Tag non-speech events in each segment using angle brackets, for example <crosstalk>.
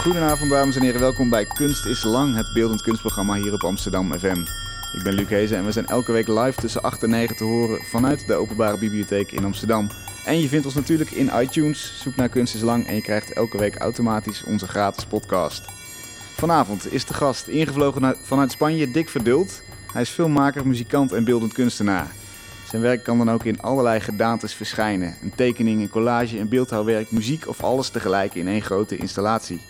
Goedenavond dames en heren, welkom bij Kunst is Lang, het beeldend kunstprogramma hier op Amsterdam FM. Ik ben Luc Hezen en we zijn elke week live tussen 8 en 9 te horen vanuit de Openbare Bibliotheek in Amsterdam. En je vindt ons natuurlijk in iTunes, zoek naar Kunst is Lang en je krijgt elke week automatisch onze gratis podcast. Vanavond is de gast ingevlogen vanuit Spanje Dick Verdult. Hij is filmmaker, muzikant en beeldend kunstenaar. Zijn werk kan dan ook in allerlei gedaantes verschijnen. Een tekening, een collage, een beeldhouwwerk, muziek of alles tegelijk in één grote installatie.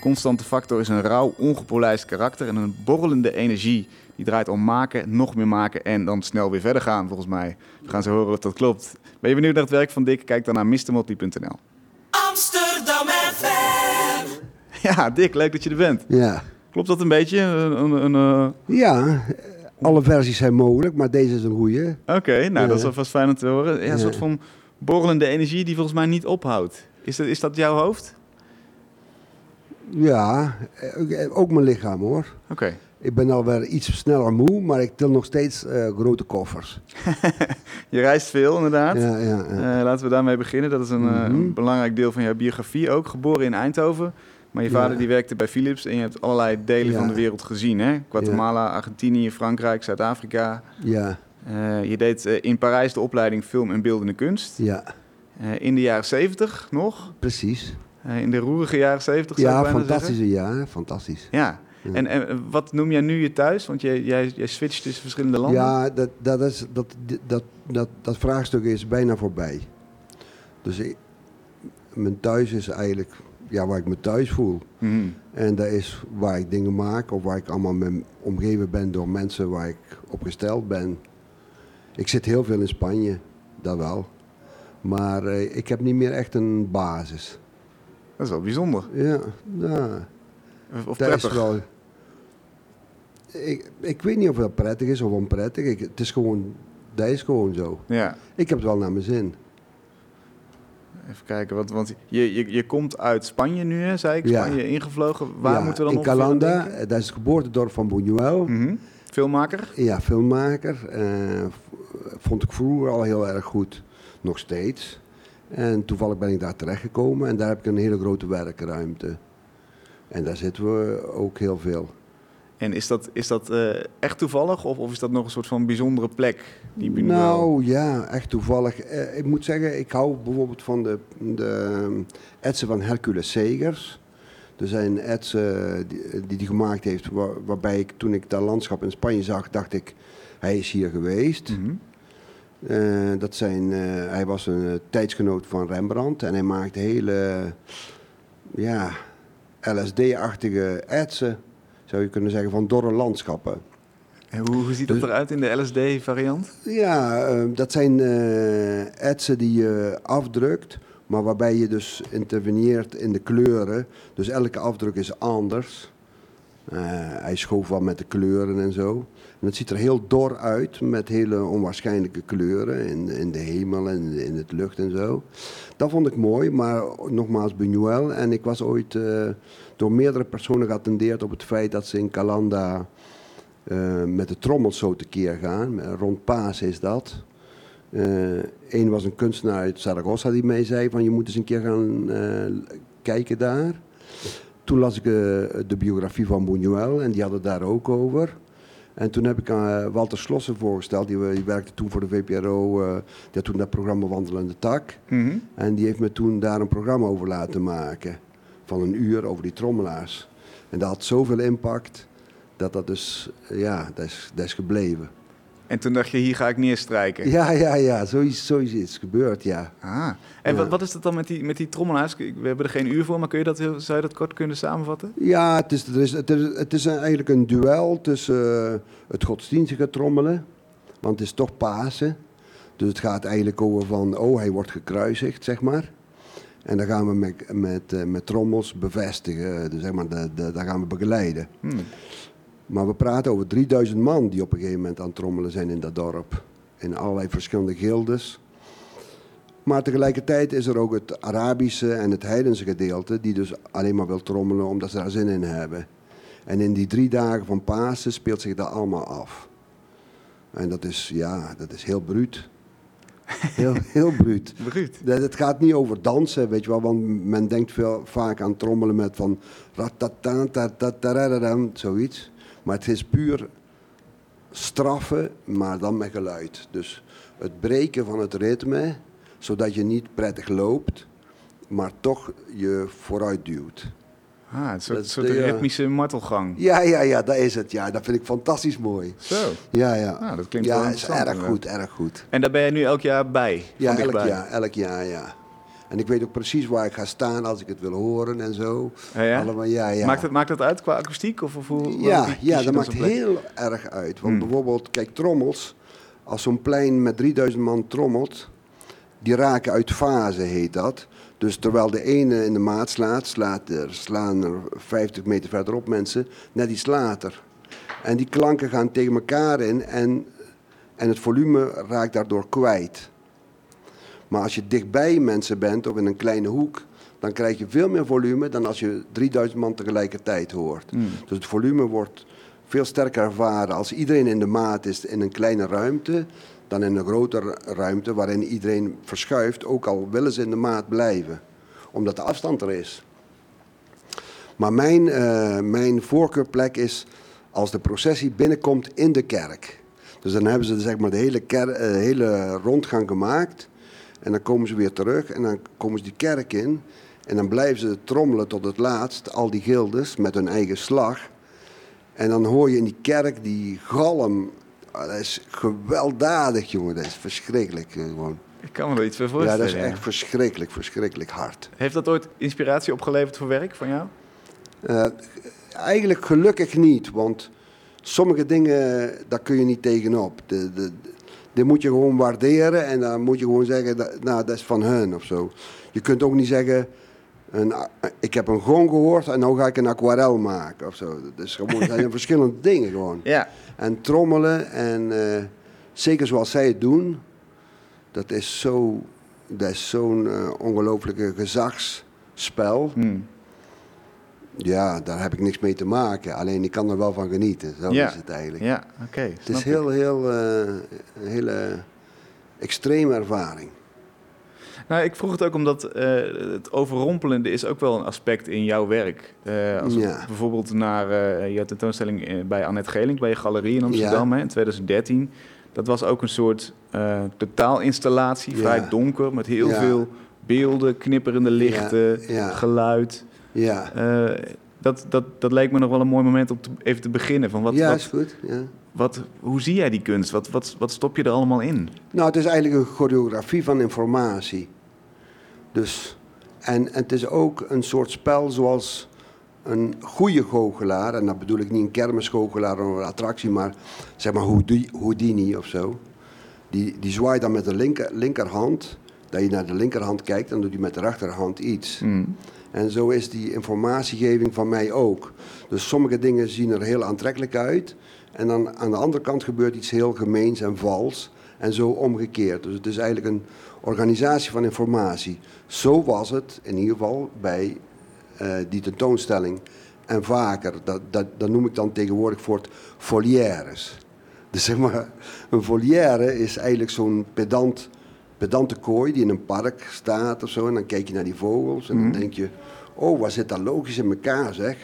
Constante factor is een rauw, ongepolijst karakter en een borrelende energie. Die draait om maken, nog meer maken en dan snel weer verder gaan, volgens mij. We gaan zo horen of dat klopt. Ben je benieuwd naar het werk van Dick? Kijk dan naar mrmotley.nl. Amsterdam FM! Ja, Dick, leuk dat je er bent. Ja. Klopt dat een beetje? Een, een, een, uh... Ja, alle versies zijn mogelijk, maar deze is een goede. Oké, nou dat is alvast fijn om te horen. Ja, een soort van borrelende energie die volgens mij niet ophoudt. Is dat, is dat jouw hoofd? Ja, eh, ook mijn lichaam hoor. Oké. Ik ben alweer iets sneller moe, maar ik til nog steeds uh, grote koffers. <laughs> je reist veel inderdaad. Ja, ja, ja. Uh, laten we daarmee beginnen. Dat is een, mm -hmm. belangrijk deel van jouw biografie ook. Geboren in Eindhoven. Maar je vader die werkte bij Philips en je hebt allerlei delen van de wereld gezien. Hè? Guatemala, Argentinië, Frankrijk, Zuid-Afrika. Ja. Uh, je deed in Parijs de opleiding film en beeldende kunst. Ja. in de jaren zeventig nog. Precies. In de roerige jaren zeventig Ja, fantastische jaren. Fantastisch. Ja. En, en, wat noem jij nu je thuis? Want jij, jij, jij switcht tussen verschillende landen. Ja, dat, dat, is, dat, dat, dat, dat vraagstuk is bijna voorbij. Dus ik, mijn thuis is eigenlijk ja, waar ik me thuis voel. Mm. En dat is waar ik dingen maak of waar ik allemaal mee omgeven ben door mensen waar ik op gesteld ben. Ik zit heel veel in Spanje, dat wel. Maar uh, ik heb niet meer echt een basis. Dat is wel bijzonder. Ja, ja. Of prettig. Is wel, ik, ik weet niet of dat prettig is of onprettig. Ik, het is gewoon, dat is gewoon zo. Ja. Ik heb het wel naar mijn zin. Even kijken, want, want je, je, je komt uit Spanje nu, hè, zei ik. Spanje ja. ingevlogen. Waar ja, moeten we dan in Calanda, dat is het geboortedorp van Buñuel. Mm -hmm. Filmmaker? Ja, filmmaker. Uh, vond ik vroeger al heel erg goed. Nog steeds. En toevallig ben ik daar terechtgekomen en daar heb ik een hele grote werkruimte. En daar zitten we ook heel veel. En is dat, is dat uh, echt toevallig of, of is dat nog een soort van bijzondere plek? Die nou ja, echt toevallig. Uh, ik moet zeggen, ik hou bijvoorbeeld van de, de etsen van Hercules Segers. Er zijn etsen die, die hij gemaakt heeft, waar, waarbij ik toen ik dat landschap in Spanje zag, dacht ik, hij is hier geweest. Mm -hmm. Uh, dat zijn, hij was een tijdsgenoot van Rembrandt en hij maakte hele ja, LSD-achtige etsen zou je kunnen zeggen, van dorre landschappen. En hoe, hoe ziet dat dus, eruit in de LSD-variant? Ja, uh, dat zijn etsen die je afdrukt, maar waarbij je dus interveneert in de kleuren. Dus elke afdruk is anders. Hij schoof wel met de kleuren en zo. En het ziet er heel dor uit, met hele onwaarschijnlijke kleuren in, in de hemel en in het lucht en zo. Dat vond ik mooi, maar nogmaals Buñuel. En ik was ooit uh, door meerdere personen geattendeerd op het feit dat ze in Calanda uh, met de trommels zo tekeer gaan. Rond Paas is dat. Eén was een kunstenaar uit Zaragoza die mij zei van je moet eens een keer gaan kijken daar. Toen las ik de biografie van Buñuel en die had het daar ook over. En toen heb ik aan uh, Walter Slossen voorgesteld, die, die, werkte toen voor de VPRO, uh, die had toen dat programma Wandelende Tak. Mm -hmm. En die heeft me toen daar een programma over laten maken, van een uur over die trommelaars. En dat had zoveel impact, dat dat dus, ja, dat is, dat is gebleven. En toen dacht je, hier ga ik neerstrijken. Ja, ja, ja, zo is, zo is iets gebeurd, ja. Ah. En ja. wat, wat is dat dan met die, met die trommelaars? We hebben er geen uur voor, maar kun je dat, zou je dat kort kunnen samenvatten? Ja, het is, het is, het is, het is eigenlijk een duel tussen uh, het godsdienstige trommelen, want het is toch Pasen. Dus het gaat eigenlijk over van, oh, hij wordt gekruisigd, zeg maar. En dan gaan we met, met, uh, met trommels bevestigen, dus zeg maar, dat gaan we begeleiden. Hmm. Maar we praten over 3000 man die op een gegeven moment aan het trommelen zijn in dat dorp. In allerlei verschillende gildes. Maar tegelijkertijd is er ook het Arabische en het heidense gedeelte, die dus alleen maar wil trommelen omdat ze daar zin in hebben. En in die drie dagen van Pasen speelt zich dat allemaal af. En dat is, ja, dat is heel bruut. <laughs> Heel, heel bruut. Bruut. Dat- Het gaat niet over dansen, weet je wel, want men denkt veel, vaak aan trommelen met van zoiets. Maar het is puur straffen, maar dan met geluid. Dus het breken van het ritme, zodat je niet prettig loopt, maar toch je vooruit duwt. Ah, een soort, Dat- soort ja. ritmische martelgang. Ja, ja, ja, dat is het. Ja, dat vind ik fantastisch mooi. Zo. Ja, ja. Nou, dat klinkt wel ja, is erg inderdaad. goed, erg goed. En daar ben je nu elk jaar bij? Ja, elk jaar, elk jaar, ja. En ik weet ook precies waar ik ga staan als ik het wil horen en zo. Ja, ja? Allemaal, ja, ja. Maakt, het, maakt dat uit qua akoestiek? Of, of hoe, ja, ja, dat maakt heel erg uit. Want Hmm. bijvoorbeeld, kijk, trommels. Als zo'n plein met 3000 man trommelt, die raken uit fase, heet dat. Dus terwijl de ene in de maat slaat, slaat er, slaan er 50 meter verderop mensen net iets later. En die klanken gaan tegen elkaar in en, en het volume raakt daardoor kwijt. Maar als je dichtbij mensen bent of in een kleine hoek, dan krijg je veel meer volume dan als je 3000 man tegelijkertijd hoort. Hmm. Dus het volume wordt veel sterker ervaren als iedereen in de maat is in een kleine ruimte dan in een grotere ruimte waarin iedereen verschuift, ook al willen ze in de maat blijven, omdat de afstand er is. Maar mijn, eh, mijn voorkeurplek is als de processie binnenkomt in de kerk. Dus dan hebben ze zeg maar de hele, ker- eh, hele rondgang gemaakt. En dan komen ze weer terug en dan komen ze die kerk in. En dan blijven ze trommelen tot het laatst, al die gildes met hun eigen slag. En dan hoor je in die kerk die galm. Ah, Dat is gewelddadig, jongen. Dat is verschrikkelijk. eh, Gewoon. Ik kan me er iets bij Ja, voorstellen. dat is echt verschrikkelijk, verschrikkelijk hard. Heeft dat ooit inspiratie opgeleverd voor werk van jou? Eh, eigenlijk gelukkig niet, want sommige dingen, daar kun je niet tegenop. De, de- die moet je gewoon waarderen en dan moet je gewoon zeggen, dat, nou, dat is van hun of zo. Je kunt ook niet zeggen, een, ik heb een gong gehoord en nu ga ik een aquarel maken of zo. Dat is gewoon, zijn <laughs> verschillende dingen gewoon. Ja. En trommelen en eh, zeker zoals zij het doen, dat is zo, dat is zo'n eh, ongelooflijke gezagsspel. Hmm. Ja, daar heb ik niks mee te maken. Alleen ik kan er wel van genieten. Zo Ja. is het eigenlijk. Ja, oké. het is heel, heel, eh, een hele extreme ervaring. Nou, ik vroeg het ook omdat eh, het overrompelende is ook wel een aspect in jouw werk. Eh, als Ja. bijvoorbeeld naar uh, jouw tentoonstelling bij Annette Geling, bij je galerie in Amsterdam hè, in 2013. Dat was ook een soort totaalinstallatie, vrij donker, met heel veel beelden, knipperende lichten, ja. geluid. Ja, Eh, dat, dat, dat leek me nog wel een mooi moment om te, even te beginnen. Van wat, ja wat, is goed. Ja. wat, hoe zie jij die kunst? Wat, wat, wat stop je er allemaal in? Nou, het is eigenlijk een choreografie van informatie. Dus, en, en het is ook een soort spel zoals een goede goochelaar, en dat bedoel ik niet een kermisgoochelaar of een attractie, maar zeg maar Houdi- Houdini of zo. Die, die zwaait dan met de linker, linkerhand, dat je naar de linkerhand kijkt, dan doet hij met de rechterhand iets. Hmm. En zo is die informatiegeving van mij ook. Dus sommige dingen zien er heel aantrekkelijk uit. En dan aan de andere kant gebeurt iets heel gemeens en vals. En zo omgekeerd. Dus het is eigenlijk een organisatie van informatie. Zo was het in ieder geval bij eh, die tentoonstelling. En vaker, dat, dat, noem ik dan tegenwoordig voor het. <laughs> Dus zeg maar, een volière is eigenlijk zo'n pedant, pedante kooi die in een park staat of zo. En dan kijk je naar die vogels en dan denk je, oh, wat zit dat logisch in elkaar zeg.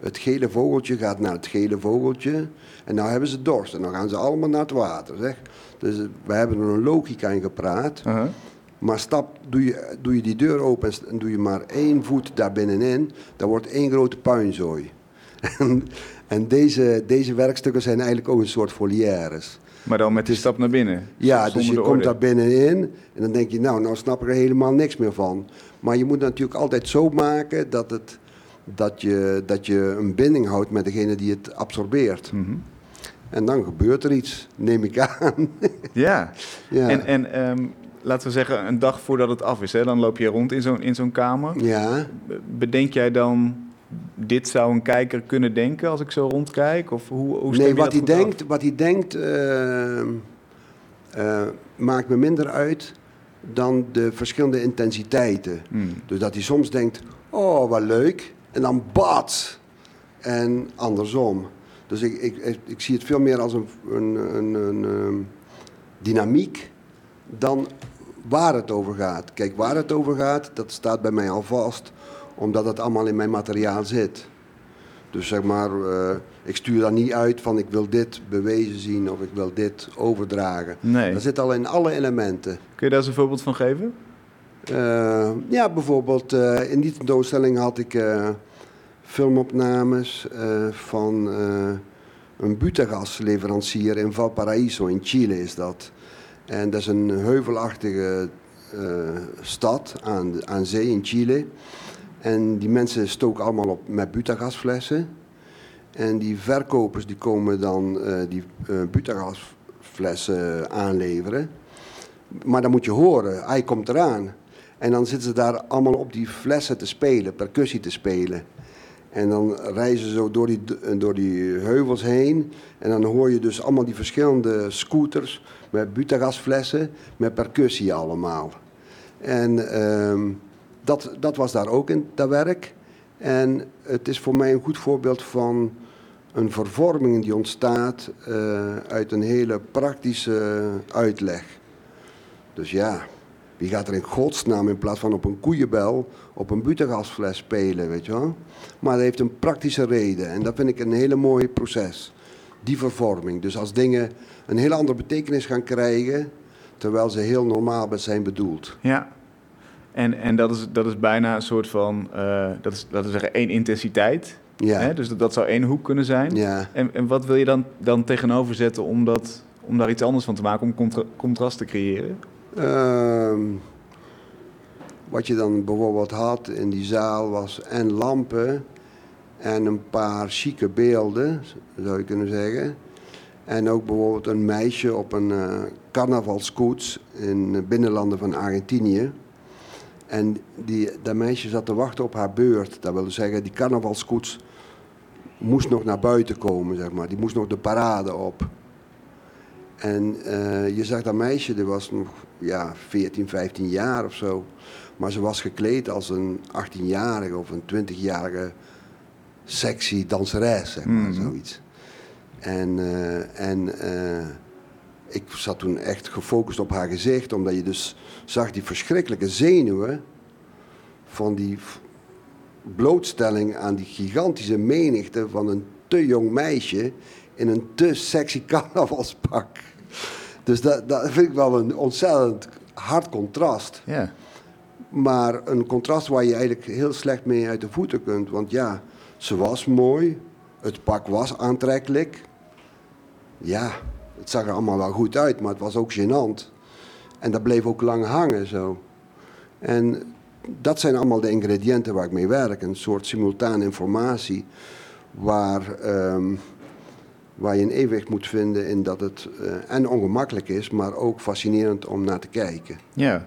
Het gele vogeltje gaat naar het gele vogeltje. En nou hebben ze dorst en dan gaan ze allemaal naar het water zeg. Dus eh, we hebben er een logica in gepraat. Uh-huh. Maar stap, doe je, doe je die deur open en doe je maar één voet daar binnenin, dan wordt één grote puinzooi. <laughs> En, en deze, deze werkstukken zijn eigenlijk ook een soort volières. Maar dan met die stap naar binnen. Ja, dus je komt daar binnenin en dan denk je, nou, nou snap ik er helemaal niks meer van. Maar je moet natuurlijk altijd zo maken dat, het, dat, je, dat je een binding houdt met degene die het absorbeert. Mhm. En dan gebeurt er iets, neem ik aan. Ja. <laughs> ja. En, en ehm, laten we zeggen, een dag voordat het af is, hè, dan loop je rond in zo'n in zo'n kamer. ja. Be- Bedenk jij dan, dit zou een kijker kunnen denken als ik zo rondkijk? Of hoe, hoe Nee, wat hij af? denkt, wat hij denkt maakt me minder uit dan de verschillende intensiteiten. Hmm. Dus dat hij soms denkt, oh wat leuk, en dan bats. En andersom. Dus ik, ik, ik, ik zie het veel meer als een, een, een, een, ehm, dynamiek dan waar het over gaat. Kijk, waar het over gaat, dat staat bij mij al vast, omdat het allemaal in mijn materiaal zit. Dus zeg maar, uh, ik stuur daar niet uit van ik wil dit bewezen zien of ik wil dit overdragen. Nee. Dat zit al in alle elementen. Kun je daar eens een voorbeeld van geven? Uh, ja, bijvoorbeeld uh, in die tentoonstelling had ik filmopnames van een butagasleverancier in Valparaiso in Chile is dat. En dat is een heuvelachtige stad aan, aan zee in Chile. En die mensen stoken allemaal op met butagasflessen. En die verkopers die komen dan uh, die uh, butagasflessen aanleveren. Maar dan moet je horen, hij komt eraan. En dan zitten ze daar allemaal op die flessen te spelen, percussie te spelen. En dan reizen ze zo door die, door die heuvels heen. En dan hoor je dus allemaal die verschillende scooters met butagasflessen, met percussie allemaal. En... Uh, dat, dat was daar ook in dat werk. En het is voor mij een goed voorbeeld van een vervorming die ontstaat uh, uit een hele praktische uitleg. Dus ja, wie gaat er in godsnaam in plaats van op een koeienbel op een butagasfles spelen, weet je wel? Maar dat heeft een praktische reden en dat vind ik een hele mooie proces. Die vervorming. Dus als dingen een hele andere betekenis gaan krijgen, terwijl ze heel normaal zijn bedoeld. Ja, en, en dat, is, dat is bijna een soort van, uh, dat is, laten we zeggen, één intensiteit. Ja. Hè? Dus dat, dat zou één hoek kunnen zijn. Ja. En, en wat wil je dan, dan tegenover zetten om, dat, om daar iets anders van te maken, om contra contrast te creëren? Uh, wat je dan bijvoorbeeld had in die zaal was en lampen en een paar chique beelden, zou je kunnen zeggen. En ook bijvoorbeeld een meisje op een uh, carnavalskoets in de binnenlanden van Argentinië. En die, dat meisje zat te wachten op haar beurt. Dat wil zeggen, die carnavalskoets moest nog naar buiten komen, zeg maar. Die moest nog de parade op. En uh, je zag dat meisje, die was nog ja, 14, 15 jaar of zo. Maar ze was gekleed als een 18-jarige of een 20-jarige sexy danseres, zeg maar, mm -hmm. zoiets. En, uh, en uh, ik zat toen echt gefocust op haar gezicht, omdat je dus zag die verschrikkelijke zenuwen van die blootstelling aan die gigantische menigte van een te jong meisje in een te sexy <laughs> carnavalspak. Dus dat, dat vind ik wel een ontzettend hard contrast. Ja. Maar een contrast waar je eigenlijk heel slecht mee uit de voeten kunt. Want ja, ze was mooi, het pak was aantrekkelijk. Ja, het zag er allemaal wel goed uit, maar het was ook gênant. En dat bleef ook lang hangen zo. En dat zijn allemaal de ingrediënten waar ik mee werk. Een soort simultane informatie waar, um, waar je een evenwicht moet vinden in dat het uh, en ongemakkelijk is, maar ook fascinerend om naar te kijken. Ja.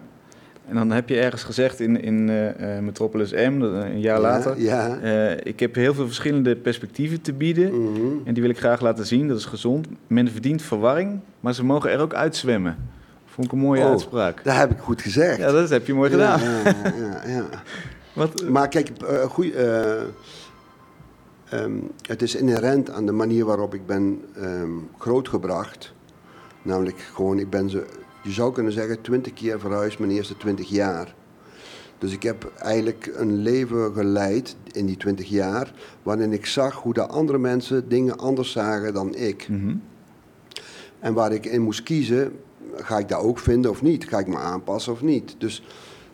En dan heb je ergens gezegd in, in uh, Metropolis M, een jaar Ja, later. ja. Uh, ik heb heel veel verschillende perspectieven te bieden. Mhm. En die wil ik graag laten zien. Dat is gezond. Men verdient verwarring, maar ze mogen er ook uitzwemmen. Vond ik een mooie Oh, uitspraak. Dat heb ik goed gezegd. Ja, dat heb je mooi gedaan. Ja, ja, ja, ja. <laughs> Wat, Maar kijk, eh, eh, ehm, het is inherent aan de manier waarop ik ben ehm, grootgebracht. Namelijk gewoon, ik ben zo, je zou kunnen zeggen, twintig keer verhuisd mijn eerste twintig jaar. Dus ik heb eigenlijk een leven geleid in die twintig jaar, waarin ik zag hoe de andere mensen dingen anders zagen dan ik. Mhm. En waar ik in moest kiezen, ga ik dat ook vinden of niet? Ga ik me aanpassen of niet? Dus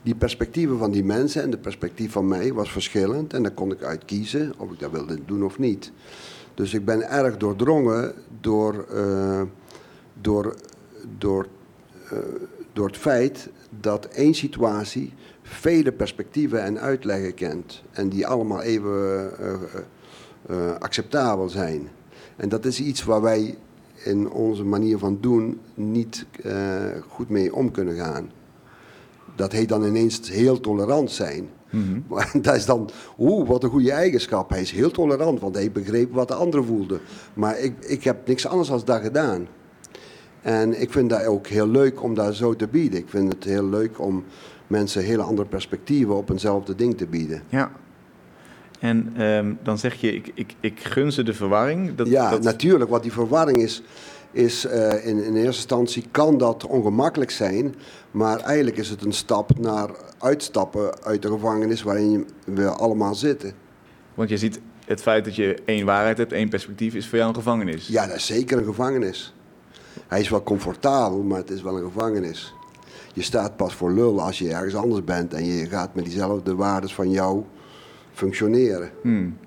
die perspectieven van die mensen en de perspectief van mij was verschillend. En daar kon ik uit kiezen of ik dat wilde doen of niet. Dus ik ben erg doordrongen door, uh, door, door, door het feit dat één situatie vele perspectieven en uitleggen kent. En die allemaal even uh, acceptabel zijn. En dat is iets waar wij in onze manier van doen niet goed mee om kunnen gaan. Dat heet dan ineens heel tolerant zijn. Mm -hmm. <laughs> Maar dat is dan, oeh, wat een goede eigenschap. Hij is heel tolerant, want hij begreep wat de andere voelde. Maar ik, ik heb niks anders dan dat gedaan. En ik vind dat ook heel leuk om dat zo te bieden. Ik vind het heel leuk om mensen hele andere perspectieven op eenzelfde ding te bieden. Ja. En um, dan zeg je, ik, ik, ik gun ze de verwarring. Dat, ja, dat... natuurlijk, want die verwarring is, is uh, in, in eerste instantie kan dat ongemakkelijk zijn, maar eigenlijk is het een stap naar uitstappen uit de gevangenis waarin we allemaal zitten. Want je ziet het feit dat je één waarheid hebt, één perspectief, is voor jou een gevangenis. Ja, dat is zeker een gevangenis. Hij is wel comfortabel, maar het is wel een gevangenis. Je staat pas voor lul als je ergens anders bent en je gaat met diezelfde waarden van jou functioneren. Hmm.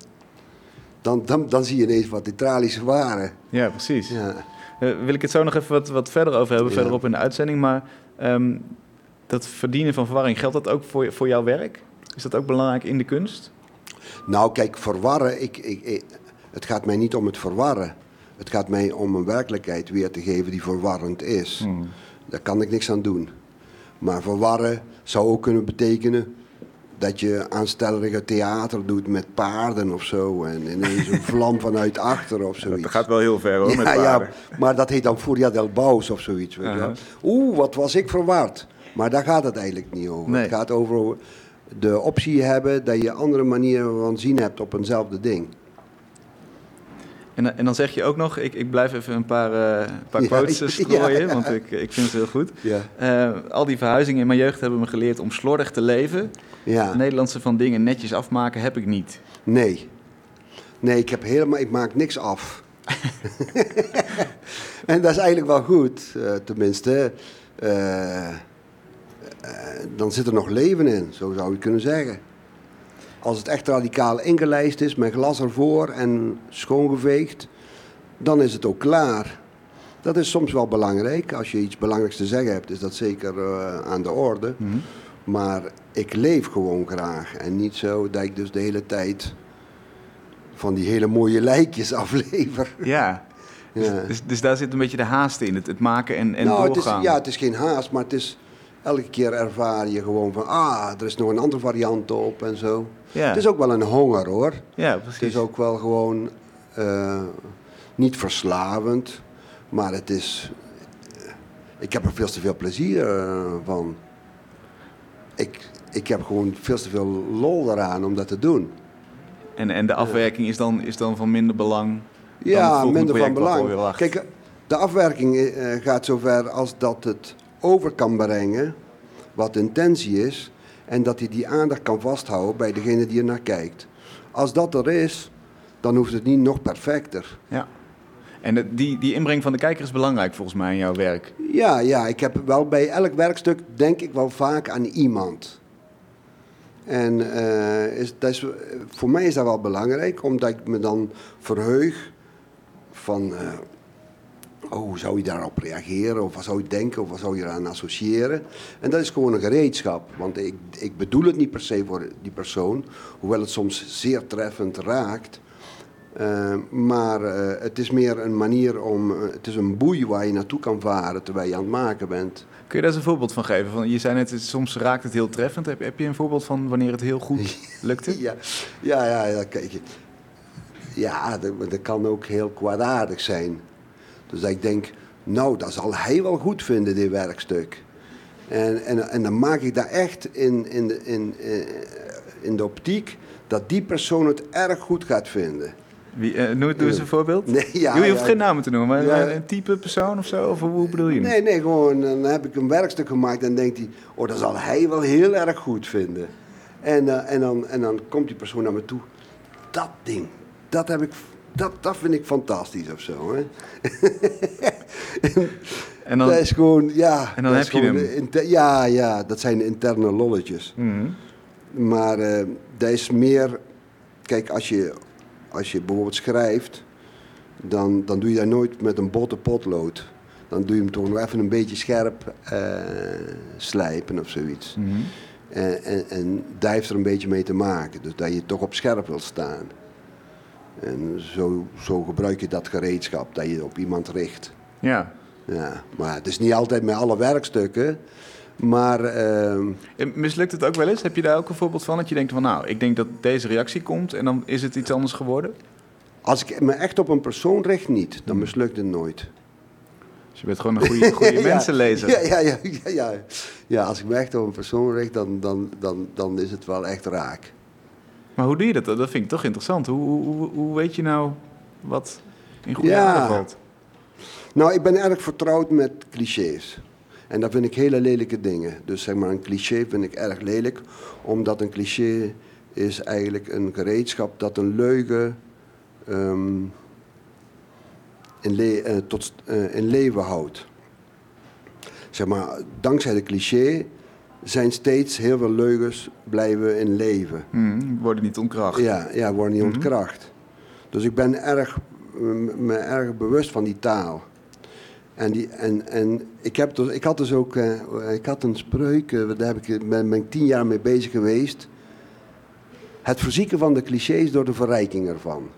Dan, dan, dan zie je ineens wat die tralies waren. Ja, precies. Ja. Uh, wil ik het zo nog even wat, wat verder over hebben, verderop in de uitzending. Maar um, dat verdienen van verwarring, geldt dat ook voor, voor jouw werk? Is dat ook belangrijk in de kunst? Nou, kijk, verwarren, ik, ik, het gaat mij niet om het verwarren. Het gaat mij om een werkelijkheid weer te geven die verwarrend is. Hmm. Daar kan ik niks aan doen. Maar verwarren zou ook kunnen betekenen dat je aanstellerige theater doet met paarden of zo. En ineens een <laughs> vlam vanuit achter of zoiets. Dat gaat wel heel ver hoor, ja, met paarden. Ja, maar dat heet dan Furia del Baus of zoiets. Weet uh Oeh, wat was ik verward. Maar daar gaat het eigenlijk niet over. Het gaat over de optie hebben dat je andere manieren van zien hebt op eenzelfde ding. En, en dan zeg je ook nog, ik, ik blijf even een paar, uh, paar quotes ja, strooien, want ik, ik vind het heel goed. Uh, al die verhuizingen in mijn jeugd hebben me geleerd om slordig te leven. Ja. Nederlandse van dingen netjes afmaken heb ik niet. Nee. Nee, ik heb helemaal, ik maak niks af. <laughs> en dat is eigenlijk wel goed, uh, tenminste. dan zit er nog leven in, zo zou je kunnen zeggen. Als het echt radicaal ingelijst is, met glas ervoor en schoongeveegd, dan is het ook klaar. Dat is soms wel belangrijk. Als je iets belangrijks te zeggen hebt, is dat zeker uh, aan de orde. Mhm. Maar ik leef gewoon graag. En niet zo dat ik dus de hele tijd van die hele mooie lijkjes <laughs> aflever. Ja. ja. Dus, dus, dus, daar zit een beetje de haast in, het, het maken en, en nou, doorgaan. Het is, ja, het is geen haast, maar het is elke keer ervaar je gewoon van, ah, er is nog een andere variant op en zo. Ja. Het is ook wel een honger hoor. Ja, precies. Het is ook wel gewoon uh, niet verslavend, maar het is. Ik heb er veel te veel plezier uh, van. Ik, ik heb gewoon veel te veel lol eraan om dat te doen. En, en de afwerking is, dan, is dan van minder belang? Ja, minder van belang. Kijk, de afwerking gaat zover als dat het over kan brengen wat de intentie is en dat hij die aandacht kan vasthouden bij degene die er naar kijkt. Als dat er is, dan hoeft het niet nog perfecter. Ja. En die, die inbreng van de kijker is belangrijk volgens mij in jouw werk. Ja, ja, ik heb wel bij elk werkstuk denk ik wel vaak aan iemand. En uh, is, dat is, voor mij is dat wel belangrijk, omdat ik me dan verheug van... Uh, oh, hoe zou je daarop reageren? Of wat zou je denken? Of wat zou je eraan associëren? En dat is gewoon een gereedschap. Want ik, ik bedoel het niet per se voor die persoon, hoewel het soms zeer treffend raakt. Uh, maar uh, het is meer een manier om. Uh, het is een boei waar je naartoe kan varen terwijl je aan het maken bent. Kun je daar eens een voorbeeld van geven? Van, je zei net, soms raakt het heel treffend. Heb, heb je een voorbeeld van wanneer het heel goed <laughs> lukte? ja, ja, ja, ja, kijk. Ja, dat, dat kan ook heel kwaadaardig zijn. Dus ik denk, nou, dat zal hij wel goed vinden, dit werkstuk. En, en, en dan maak ik daar echt in, in, de, in, eh, in de optiek dat die persoon het erg goed gaat vinden. Wie, uh, doe eens een voorbeeld. Nee, ja, je hoeft geen namen te noemen, maar een type persoon of zo? Of hoe bedoel je Nee, nee, gewoon dan heb ik een werkstuk gemaakt en denkt hij... oh, dat zal hij wel heel erg goed vinden. En, uh, en, dan, en dan komt die persoon naar me toe. Dat ding, dat heb ik dat, dat vind ik fantastisch of zo. Hè? <laughs> en dan, dat is gewoon, ja. En dan heb je hem. ja, ja, dat zijn interne lolletjes. Mhm. Maar uh, dat is meer, kijk, als je, als je bijvoorbeeld schrijft, dan, dan doe je dat nooit met een botte potlood. Dan doe je hem toch nog even een beetje scherp uh, slijpen of zoiets. Mhm. en, en, en daar heeft er een beetje mee te maken. Dus dat je toch op scherp wil staan. En zo, zo gebruik je dat gereedschap dat je op iemand richt. Ja. ja. Maar het is niet altijd met alle werkstukken. Maar. Uh... Mislukt het ook wel eens? Heb je daar ook een voorbeeld van? Dat je denkt van nou, ik denk dat deze reactie komt en dan is het iets anders geworden? Als ik me echt op een persoon richt, niet. Dan hmm. mislukt het nooit. Dus je bent gewoon een goede, <laughs> goede ja, mensenlezer. Ja, ja, ja, ja, ja. ja, als ik me echt op een persoon richt, dan, dan, dan, dan is het wel echt raak. Maar hoe doe je dat? Dat vind ik toch interessant. Hoe, hoe, hoe weet je nou wat in goede ja. valt? Nou, ik ben erg vertrouwd met clichés. En dat vind ik hele lelijke dingen. Dus zeg maar, een cliché vind ik erg lelijk, omdat een cliché is eigenlijk een gereedschap dat een leugen ehm, in, le eh, tot, eh, in leven houdt. Zeg maar, dankzij de cliché zijn steeds heel veel leugens blijven in leven. Hmm, worden niet ontkracht. Ja, ja worden niet ontkracht. Dus ik ben erg, me erg bewust van die taal. En, die, en, en ik, heb dus, ik had dus ook eh, ik had een spreuk, eh, daar heb ik, ben, ben ik tien jaar mee bezig geweest. Het verzieken van de clichés door de verrijking ervan.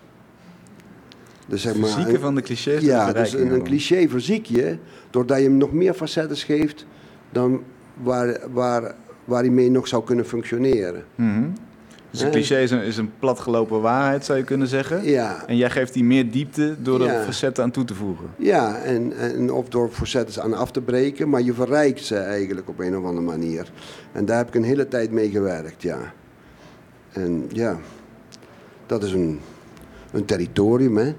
Dus zeg maar, Verzieken een- van de clichés. door de ja, dus verrijking een, cliché verziek je doordat je hem nog meer facetten geeft dan waar, waar, waar hij mee nog zou kunnen functioneren. Mhm. Dus een Eh. cliché is een, is een platgelopen waarheid, zou je kunnen zeggen. Ja, En jij geeft die meer diepte door er Ja. facetten aan toe te voegen. Ja, en, en of door facetten aan af te breken, maar je verrijkt ze eigenlijk op een of andere manier. En daar heb ik een hele tijd mee gewerkt, ja. En ja, dat is een, een territorium, hè.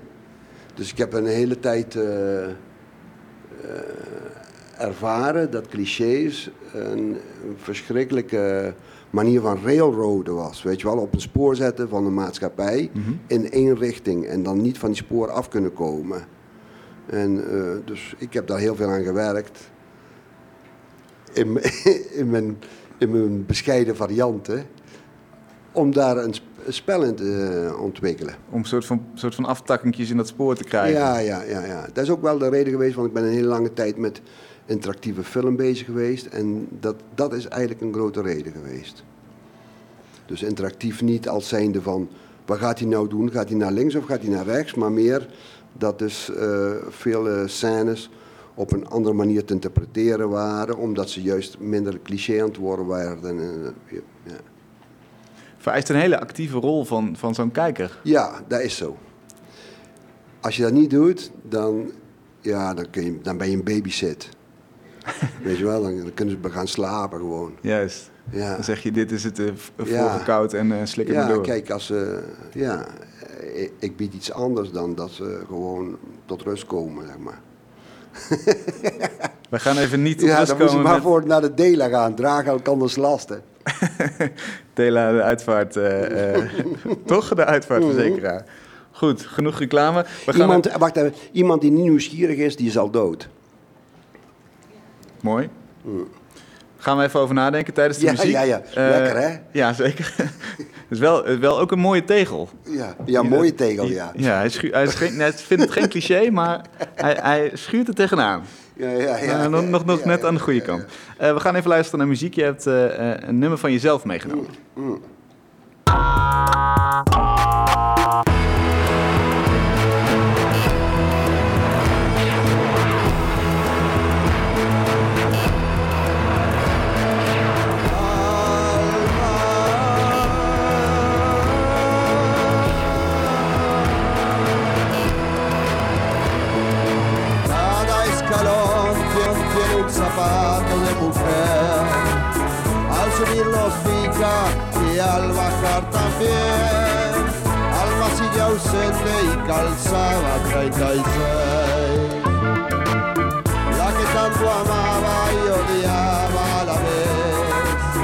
Dus ik heb een hele tijd eh, eh, ervaren dat clichés een, verschrikkelijke manier van railroaden was. Weet je wel, op een spoor zetten van een maatschappij in één richting en dan niet van die spoor af kunnen komen. En eh, dus ik heb daar heel veel aan gewerkt. In, <laughs> in, mijn, in mijn bescheiden varianten. Om daar een spel in te eh, ontwikkelen. Om een soort van, soort van aftakkingjes in dat spoor te krijgen. Ja, ja, ja, ja. Dat is ook wel de reden geweest, want ik ben een hele lange tijd met interactieve film bezig geweest. En dat, dat is eigenlijk een grote reden geweest. Dus interactief niet als zijnde van, wat gaat hij nou doen? Gaat hij naar links of gaat hij naar rechts? Maar meer dat dus eh veel scènes op een andere manier te interpreteren waren, omdat ze juist minder cliché aan het worden waren. Eh, ja. Vereist een hele actieve rol van, van zo'n kijker. Ja, dat is zo. Als je dat niet doet, dan, ja, dan, kun je, dan ben je een babysit. <laughs> Weet je wel, dan, dan kunnen ze gaan slapen gewoon. Juist. Ja, Dan zeg je, dit is het uh, Ja. voorgekoud en uh, slik het maar ja door. kijk, als ja, ik, ik bied iets anders dan dat ze gewoon tot rust komen, zeg maar. <laughs> We gaan even niet tot Ja, rust dan moet je komen maar met voor naar de <laughs> Dela gaan, dragen elkanders lasten. Tela, de uitvaart. eh, eh, toch? De uitvaartverzekeraar. Goed, genoeg reclame. We gaan Iemand, wacht even, iemand die niet nieuwsgierig is, die is al dood. Mooi. Gaan we even over nadenken tijdens de Ja, muziek. ja, ja. Eh, Lekker, hè? Ja, zeker. <laughs> Het is wel, wel ook een mooie tegel. Ja, ja Die- mooie tegel, die- ja. Ja, hij, schu- hij, vindt het geen <laughs> cliché, maar hij, hij schuurt er tegenaan. Ja, ja, ja, Eh, nog nog, nog net aan de goede kant. Eh, we gaan even luisteren naar muziek. Je hebt een nummer van jezelf meegenomen. Cada Alma sigue ausente y calzaba 36. La que tanto amaba y odiaba a la vez.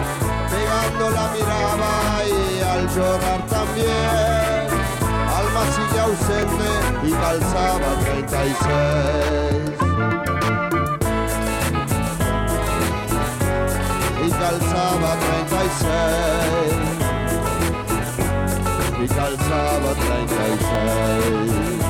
Pegando la miraba y al llorar también. Alma sigue ausente y calzaba 36. Y calzaba 36. Y calzaba 36. Alma,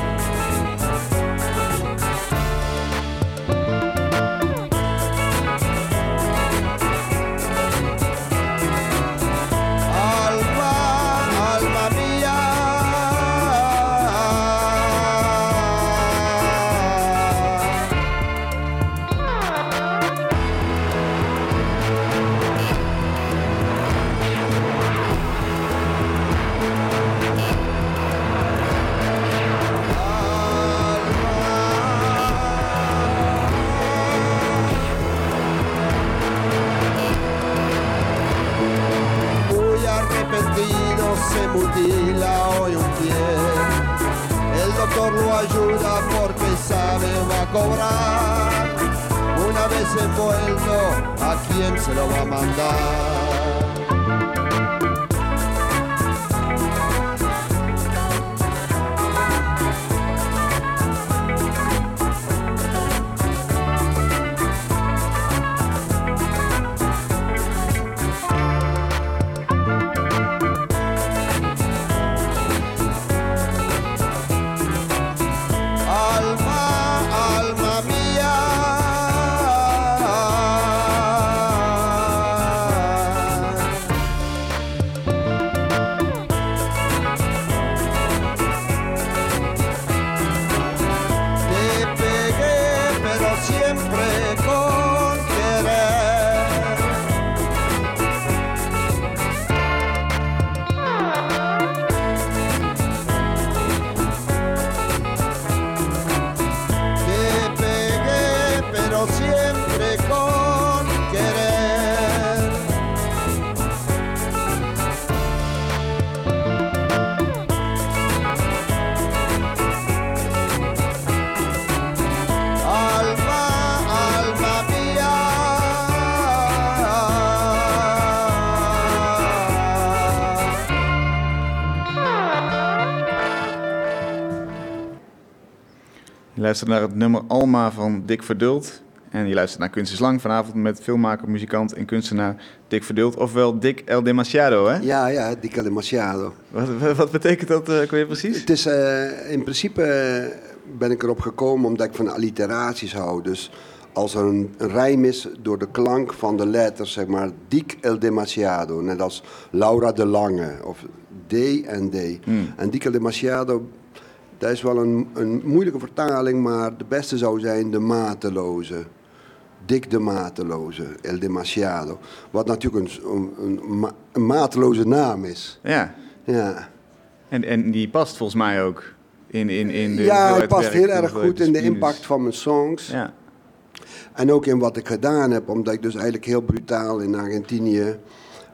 siempre con querer. Alma, alma mía. Je luistert naar het nummer Alma van Dick Verdult. En je luistert naar Kunst is Lang vanavond met filmmaker, muzikant en kunstenaar Dick Verdult. Ofwel Dick El Demasiado, hè? Ja, ja, Dica Demasiado. Wat, wat- betekent dat uh, weer precies? Het is, eh, in principe eh, ben ik erop gekomen omdat ik van alliteraties hou. Dus als er een, rijm is door de klank van de letters, zeg maar, Dic el Demasiado. Net als Laura de Lange of D en D. En Dic el Demasiado, dat is wel een, een moeilijke vertaling, maar de beste zou zijn de mateloze. Dick de Mateloze, El Demasiado. Wat natuurlijk een, een, een, ma- een mateloze naam is. Ja, Ja. en, en die past volgens mij ook in, in, in de ja, hij hoeveelheid past heel erg goed in de impact van mijn songs. Ja, En ook in wat ik gedaan heb, omdat ik dus eigenlijk heel brutaal in Argentinië,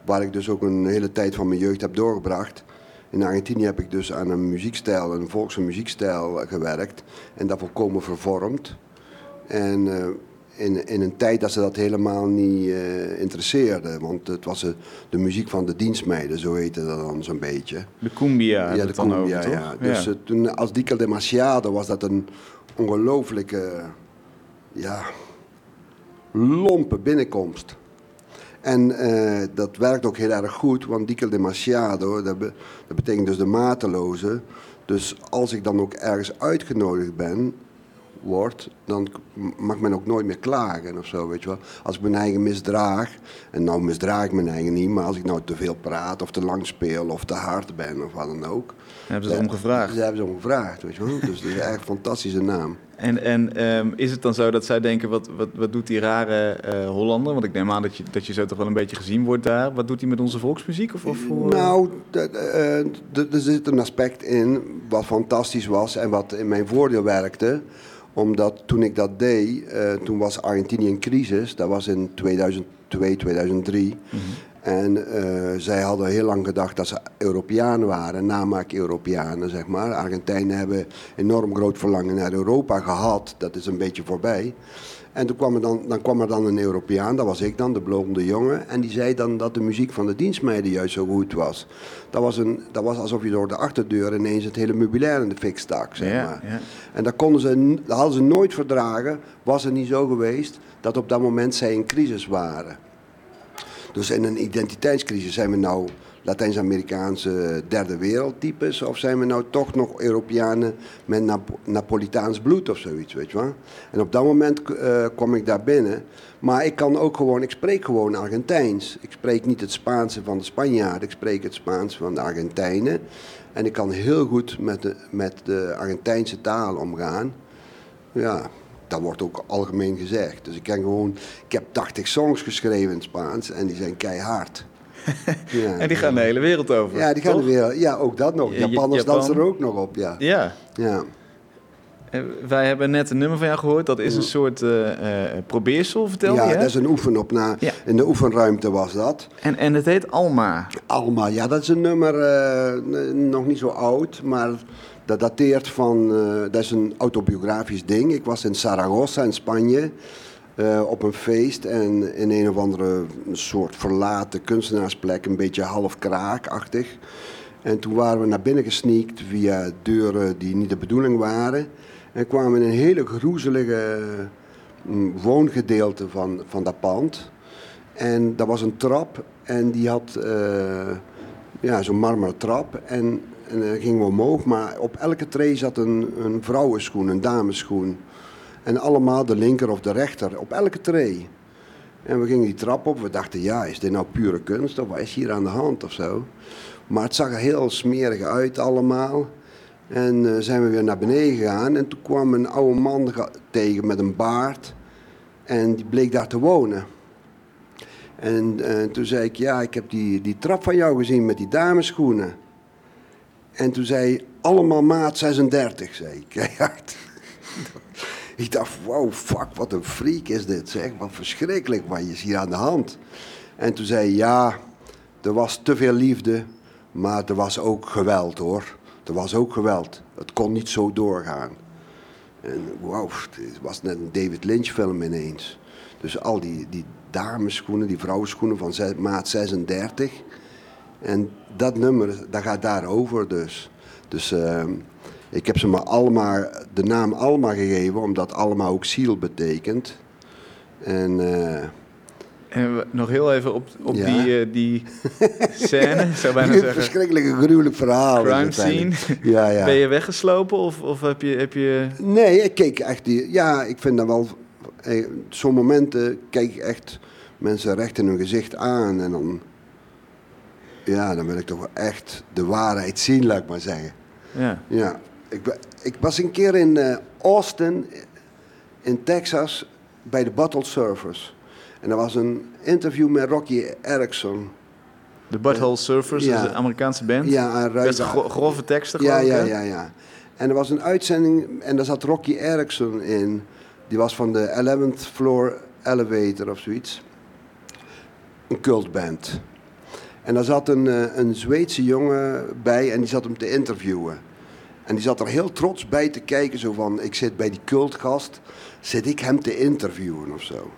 waar ik dus ook een hele tijd van mijn jeugd heb doorgebracht. In Argentinië heb ik dus aan een muziekstijl, een volkse muziekstijl gewerkt en dat volkomen vervormd. En eh, in, in een tijd dat ze dat helemaal niet eh interesseerde, want het was eh, de muziek van de dienstmeiden, zo heette dat dan zo'n beetje. de cumbia Ja, de cumbia, over, ja. Dus eh, toen, als Dica de Machado was dat een ongelooflijke, ja, lompe binnenkomst. En dat werkt ook heel erg goed, want Dica de Machado, dat, be- dat betekent dus de mateloze. Dus als ik dan ook ergens uitgenodigd ben, word, dan mag men ook nooit meer klagen of zo, weet je wel. Als ik mijn eigen misdraag, en nou misdraag ik mijn eigen niet, maar als ik nou te veel praat of te lang speel of te hard ben of wat dan ook. hebben ze om gevraagd. Ze hebben ze om gevraagd, weet je wel. Dus dat is echt een fantastische naam. En, en ehm, is het dan zo dat zij denken, wat, wat, wat doet die rare eh, Hollander? Want ik neem aan dat je, dat je zo toch wel een beetje gezien wordt daar. Wat doet hij met onze volksmuziek? Of, of? Nou, eh, er zit een aspect in wat fantastisch was en wat in mijn voordeel werkte. Omdat toen ik dat deed, eh, toen was Argentinië in crisis. Dat was in 2002, 2003. En eh, zij hadden heel lang gedacht dat ze Europeanen waren, namaak-Europeanen, zeg maar. Argentijnen hebben enorm groot verlangen naar Europa gehad. Dat is een beetje voorbij. En toen kwam er dan, dan kwam er dan een Europeaan, dat was ik dan, de blonde jongen. En die zei dan dat de muziek van de dienstmeiden juist zo goed was. Dat was, een, dat was alsof je door de achterdeur ineens het hele meubilair in de fik stak, zeg Ja, maar. ja. En dat, konden ze, dat hadden ze nooit verdragen, was het niet zo geweest dat op dat moment zij in crisis waren. Dus in een identiteitscrisis zijn we nou Latijns-Amerikaanse derde wereldtypes of zijn we nou toch nog Europeanen met Nap- Napolitaans bloed of zoiets, weet je wel? En op dat moment eh, kwam ik daar binnen. Maar ik kan ook gewoon, ik spreek gewoon Argentijns. Ik spreek niet het Spaanse van de Spanjaarden, ik spreek het Spaans van de Argentijnen. En ik kan heel goed met de, met de Argentijnse taal omgaan. Ja, dat wordt ook algemeen gezegd. Dus ik ken gewoon, ik heb 80 songs geschreven in Spaans en die zijn keihard. <laughs> Ja, En die gaan de hele wereld over. ja, die gaan toch? er weer. Ja, ook dat nog. Ja, Ja- Japanners Japan. dansen er ook nog op, ja. Ja. ja. Wij hebben net een nummer van jou gehoord. Dat is een soort eh, probeersel, vertel ja, je. hè? dat is een oefenop. Na, Ja. In de oefenruimte was dat. En, en het heet Alma. Alma, ja, dat is een nummer eh, nog niet zo oud, maar dat dateert van, dat is een autobiografisch ding. Ik was in Zaragoza in Spanje eh, op een feest en in een of andere soort verlaten kunstenaarsplek, een beetje half kraakachtig. En toen waren we naar binnen gesneakt via deuren die niet de bedoeling waren. En kwamen in een hele groezelige mm, woongedeelte van, van dat pand. En dat was een trap en die had eh, ja, zo'n marmeren trap. En, en dan gingen we omhoog, maar op elke tree zat een, een vrouwenschoen, een damesschoen. En allemaal de linker of de rechter, op elke tree. En we gingen die trap op, we dachten, ja, is dit nou pure kunst of wat is hier aan de hand of zo? Maar het zag er heel smerig uit allemaal. En eh, zijn we weer naar beneden gegaan en toen kwam een oude man tegen met een baard. En die bleek daar te wonen. En eh, toen zei ik, ja, ik heb die, die trap van jou gezien met die dameschoenen. En toen zei hij, allemaal maat 36, zei ik. <laughs> ik dacht, wow, fuck, wat een freak is dit, zeg. Wat verschrikkelijk, wat is hier aan de hand? En toen zei hij, ja, er was te veel liefde, maar er was ook geweld, hoor. Er was ook geweld. Het kon niet zo doorgaan. En wauw, het was net een David Lynch film ineens. Dus al die, die dameschoenen, die vrouwenschoenen van maat 36. En dat nummer, dat gaat daarover dus. Dus ehm, ik heb ze maar allemaal, de naam Alma gegeven, omdat Alma ook ziel betekent. En eh, En we- nog heel even op, op Ja. die, eh, die scène, <laughs> zou bijna een zeggen. verschrikkelijk gruwelijk verhaal. Crime scene. Ja, ja. Ben je weggeslopen of, of heb je... Heb je... Nee, ik keek echt die. Ja, ik vind dat wel. eh, Zo'n momenten kijk ik echt mensen recht in hun gezicht aan. En dan. Ja, dan wil ik toch wel echt de waarheid zien, laat ik maar zeggen. Ja. Ja. Ik, ik was een keer in eh, Austin, in Texas, bij de Bottle Surfers. En er was een interview met Rocky Erickson. De Butthole Surfers, Ja. is een Amerikaanse band. Ja, een Best gro- grove teksten, Ja, ja, ja, ja. En er was een uitzending en daar zat Rocky Erickson in. Die was van de 11th Floor Elevator of zoiets. Een cultband. En daar zat een, eh, een Zweedse jongen bij en die zat hem te interviewen. En die zat er heel trots bij te kijken, zo van, ik zit bij die cultgast, zit ik hem te interviewen of zo.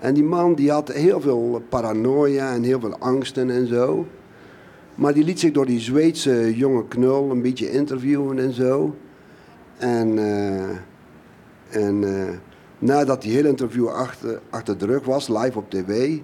En die man die had heel veel paranoia en heel veel angsten en zo. Maar die liet zich door die Zweedse jonge knul een beetje interviewen en zo. En, eh, en eh, nadat die hele interview achter, achter de rug was, live op tv,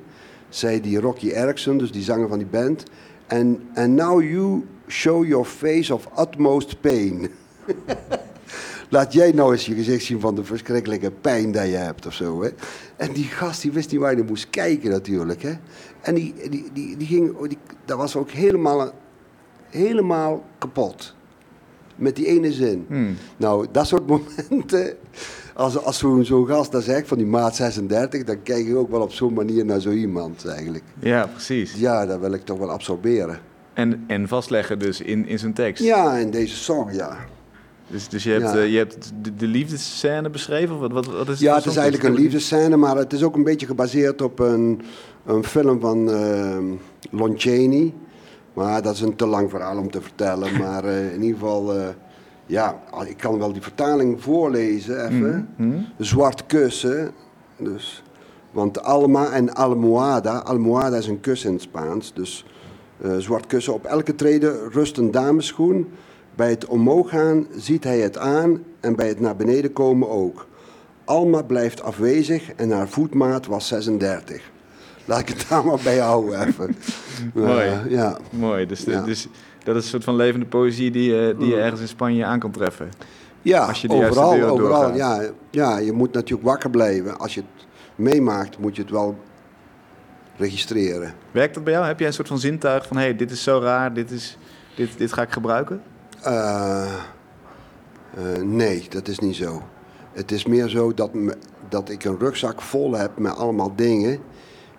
zei die Rocky Erickson, dus die zanger van die band. En and now you show your face of utmost pain. <laughs> Laat jij nou eens je gezicht zien van de verschrikkelijke pijn die je hebt of zo. Hè? En die gast die wist niet waar hij moest kijken natuurlijk. Hè? En die, die, die, die ging, oh, die, dat was ook helemaal, helemaal kapot. Met die ene zin. Hmm. Nou, dat soort <laughs> momenten, als, als zo'n zo'n gast dat zegt van die maat 36, dan kijk ik ook wel op zo'n manier naar zo iemand eigenlijk. Ja, precies. Ja, dat wil ik toch wel absorberen. En, en vastleggen dus in, in zijn tekst. Ja, in deze song, ja. Dus, dus je hebt, Ja. eh, je hebt de, de liefdesscène beschreven? Of wat, wat, wat is Ja, het is eigenlijk een liefdescène, maar het is ook een beetje gebaseerd op een, een film van ehm Lon Chaney. Maar dat is een te lang verhaal om te vertellen. <laughs> Maar eh, in ieder geval, eh, ja, ik kan wel die vertaling voorlezen even. Mhm. Zwart kussen. Dus, want Alma en Almohada. Almohada is een kus in het Spaans. Dus zwart kussen. Op elke trede rust een dameschoen. Bij het omhoog gaan ziet hij het aan en bij het naar beneden komen ook. Alma blijft afwezig en haar voetmaat was 36. Laat ik het daar maar bij houden even. <laughs> Mooi. Eh, ja. Mooi, dus, Ja. dus dat is een soort van levende poëzie die, je- die je ergens in Spanje aan kan treffen. Ja, Als je overal, overal. doorgaat. Ja, ja, je moet natuurlijk wakker blijven. Als je het meemaakt, moet je het wel registreren. Werkt dat bij jou? Heb jij een soort van zintuig van... hé, hey, dit is zo raar, dit, is, dit, dit ga ik gebruiken? Eh, eh, nee, dat is niet zo. Het is meer zo dat, me- dat ik een rugzak vol heb met allemaal dingen.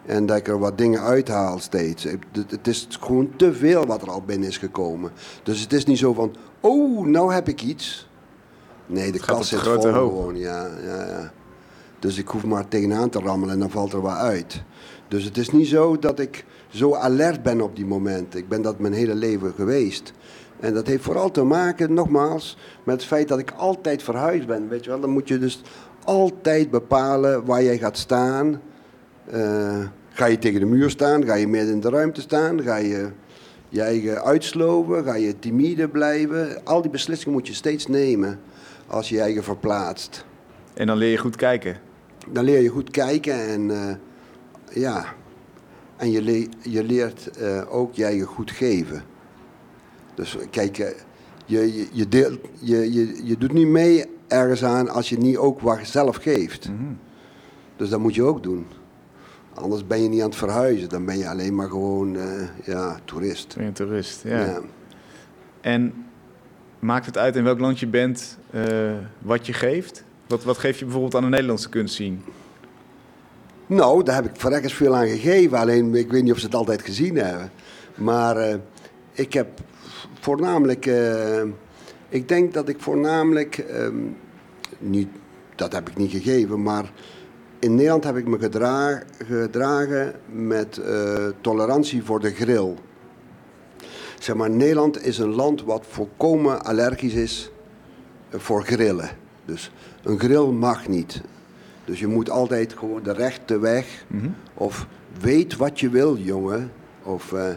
En dat ik er wat dingen uithaal steeds. Het is gewoon te veel wat er al binnen is gekomen. Dus het is niet zo van, oh, nou heb ik iets. Nee, de kast zit vol gewoon, ja, ja, ja. Dus ik hoef maar tegenaan te rammelen en dan valt er wel uit. Dus het is niet zo dat ik zo alert ben op die momenten. Ik ben dat mijn hele leven geweest. En dat heeft vooral te maken, nogmaals, met het feit dat ik altijd verhuisd ben. Weet je wel, dan moet je dus altijd bepalen waar jij gaat staan. Eh, ga je tegen de muur staan? Ga je midden in de ruimte staan? Ga je je eigen uitsloven? Ga je timide blijven? Al die beslissingen moet je steeds nemen als je je eigen verplaatst. En dan leer je goed kijken. Dan leer je goed kijken en eh, ja, en je, le- je leert eh, ook je eigen goed geven. Dus kijk, eh, je, je, je, deelt, je, je, je doet niet mee ergens aan als je niet ook wat zelf geeft. Dus dat moet je ook doen. Anders ben je niet aan het verhuizen, dan ben je alleen maar gewoon eh, ja, toerist. Ben je een toerist, ja. Ja. En maakt het uit in welk land je bent, wat je geeft? Wat, wat geef je bijvoorbeeld aan de Nederlandse kunst zien? Nou, daar heb ik verrekkers veel aan gegeven. Alleen, ik weet niet of ze het altijd gezien hebben. Maar eh, ik heb voornamelijk... eh, ik denk dat ik voornamelijk... ehm, niet, dat heb ik niet gegeven, maar... In Nederland heb ik me gedra- gedragen met eh, tolerantie voor de grill. Zeg maar, Nederland is een land wat volkomen allergisch is voor grillen. Dus een grill mag niet. Dus je moet altijd gewoon de rechte weg. Of weet wat je wil, jongen. Of, eh,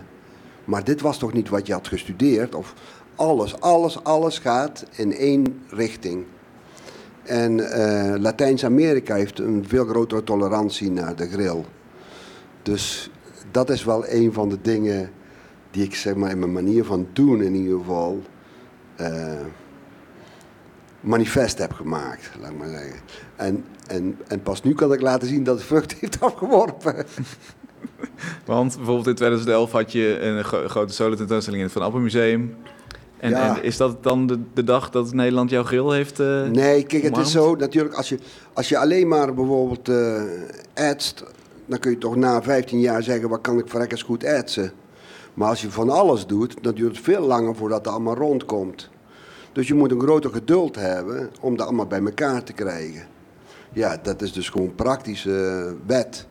maar dit was toch niet wat je had gestudeerd? Of alles, alles, alles gaat in één richting. En eh, Latijns-Amerika heeft een veel grotere tolerantie naar de grill. Dus dat is wel een van de dingen die ik zeg maar in mijn manier van doen in ieder geval eh, manifest heb gemaakt, laat ik maar zeggen. En, en, en pas nu kan ik laten zien dat het vrucht <laughs> heeft afgeworpen. Want bijvoorbeeld in 2011 had je een gro- grote solo-tentoonstelling in het Van Museum. En, Ja. en is dat dan de, de dag dat Nederland jouw grill heeft? eh, Nee, kijk, het is zo natuurlijk, als je, als je alleen maar bijvoorbeeld adst, dan kun je toch na 15 jaar zeggen, wat kan ik verrekkers goed adsen. Maar als je van alles doet, dan duurt het veel langer voordat het allemaal rondkomt. Dus je moet een groter geduld hebben om dat allemaal bij elkaar te krijgen. Ja, dat is dus gewoon praktische wet.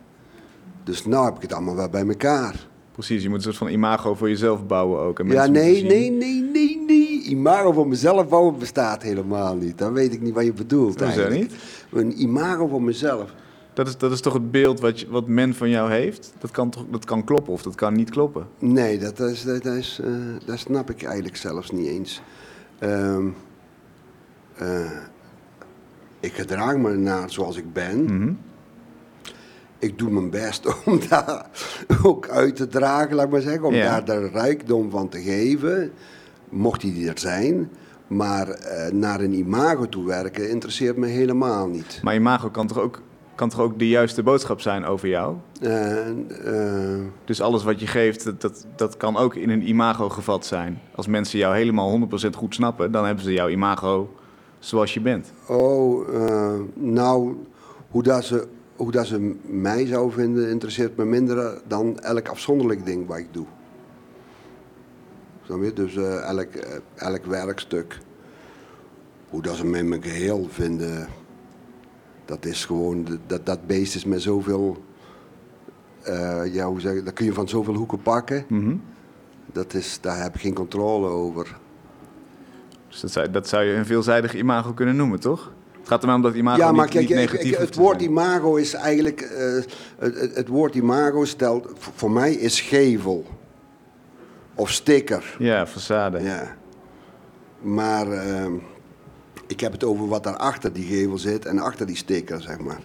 Dus nou heb ik het allemaal wel bij elkaar. Precies, je moet een soort van imago voor jezelf bouwen ook. En Ja, nee, nee, nee, nee, nee. Imago voor mezelf bouwen bestaat helemaal niet. Dan weet ik niet wat je bedoelt Hoezo eigenlijk. Een imago voor mezelf. Dat is, dat is toch het beeld wat, je, wat men van jou heeft? Dat kan, toch, dat kan kloppen of dat kan niet kloppen. Nee, dat, is, dat, is, eh, dat snap ik eigenlijk zelfs niet eens. Ehm, eh, ik gedraag me naar zoals ik ben. Mhm. Ik doe mijn best <laughs> om daar ook uit te dragen, laat ik maar zeggen. Om Ja. daar de rijkdom van te geven, mocht die er zijn. Maar eh, naar een imago toe werken interesseert me helemaal niet. Maar imago kan toch, ook, kan toch ook de juiste boodschap zijn over jou? Eh, Dus alles wat je geeft, dat, dat, dat kan ook in een imago gevat zijn. Als mensen jou helemaal 100% goed snappen, dan hebben ze jouw imago zoals je bent. Oh, eh, nou, hoe dat, ze, hoe dat ze mij zou vinden, interesseert me minder dan elk afzonderlijk ding wat ik doe. Snap je? Dus eh, elk, elk werkstuk. Hoe dat ze mij in mijn geheel vinden, dat is gewoon, dat, dat beest is met zoveel, eh, ja, hoe zeg ik, dat kun je van zoveel hoeken pakken. Mhm. Dat is, daar heb ik geen controle over. Dus dat zou, dat zou je een veelzijdig imago kunnen noemen, toch? Het gaat er maar om dat imago Ja, niet, maar kijk, niet ik- negatief ik- het woord zijn. imago is eigenlijk. eh, het, woord imago stelt. Voor mij is gevel. Of sticker. Ja, façade. Ja. Maar ehm, ik heb het over wat daarachter die gevel zit en achter die sticker, zeg maar.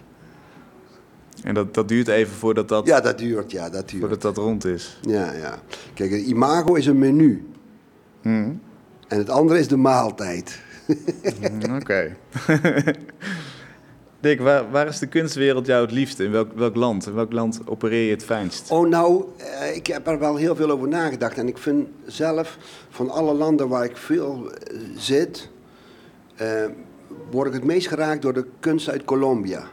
En dat, dat duurt even voordat dat, Ja, dat duurt, ja, dat duurt. voordat dat rond is. Ja, ja. Kijk, een imago is een menu. Mhm. En het andere is de maaltijd. Mm, Oké. <laughs> Dick, waar, waar is de kunstwereld jou het liefste? In welk, welk land? In welk land opereer je het fijnst? Oh, nou, eh, ik heb er wel heel veel over nagedacht. En ik vind zelf, van alle landen waar ik veel eh, zit, eh, word ik het meest geraakt door de kunst uit Colombia.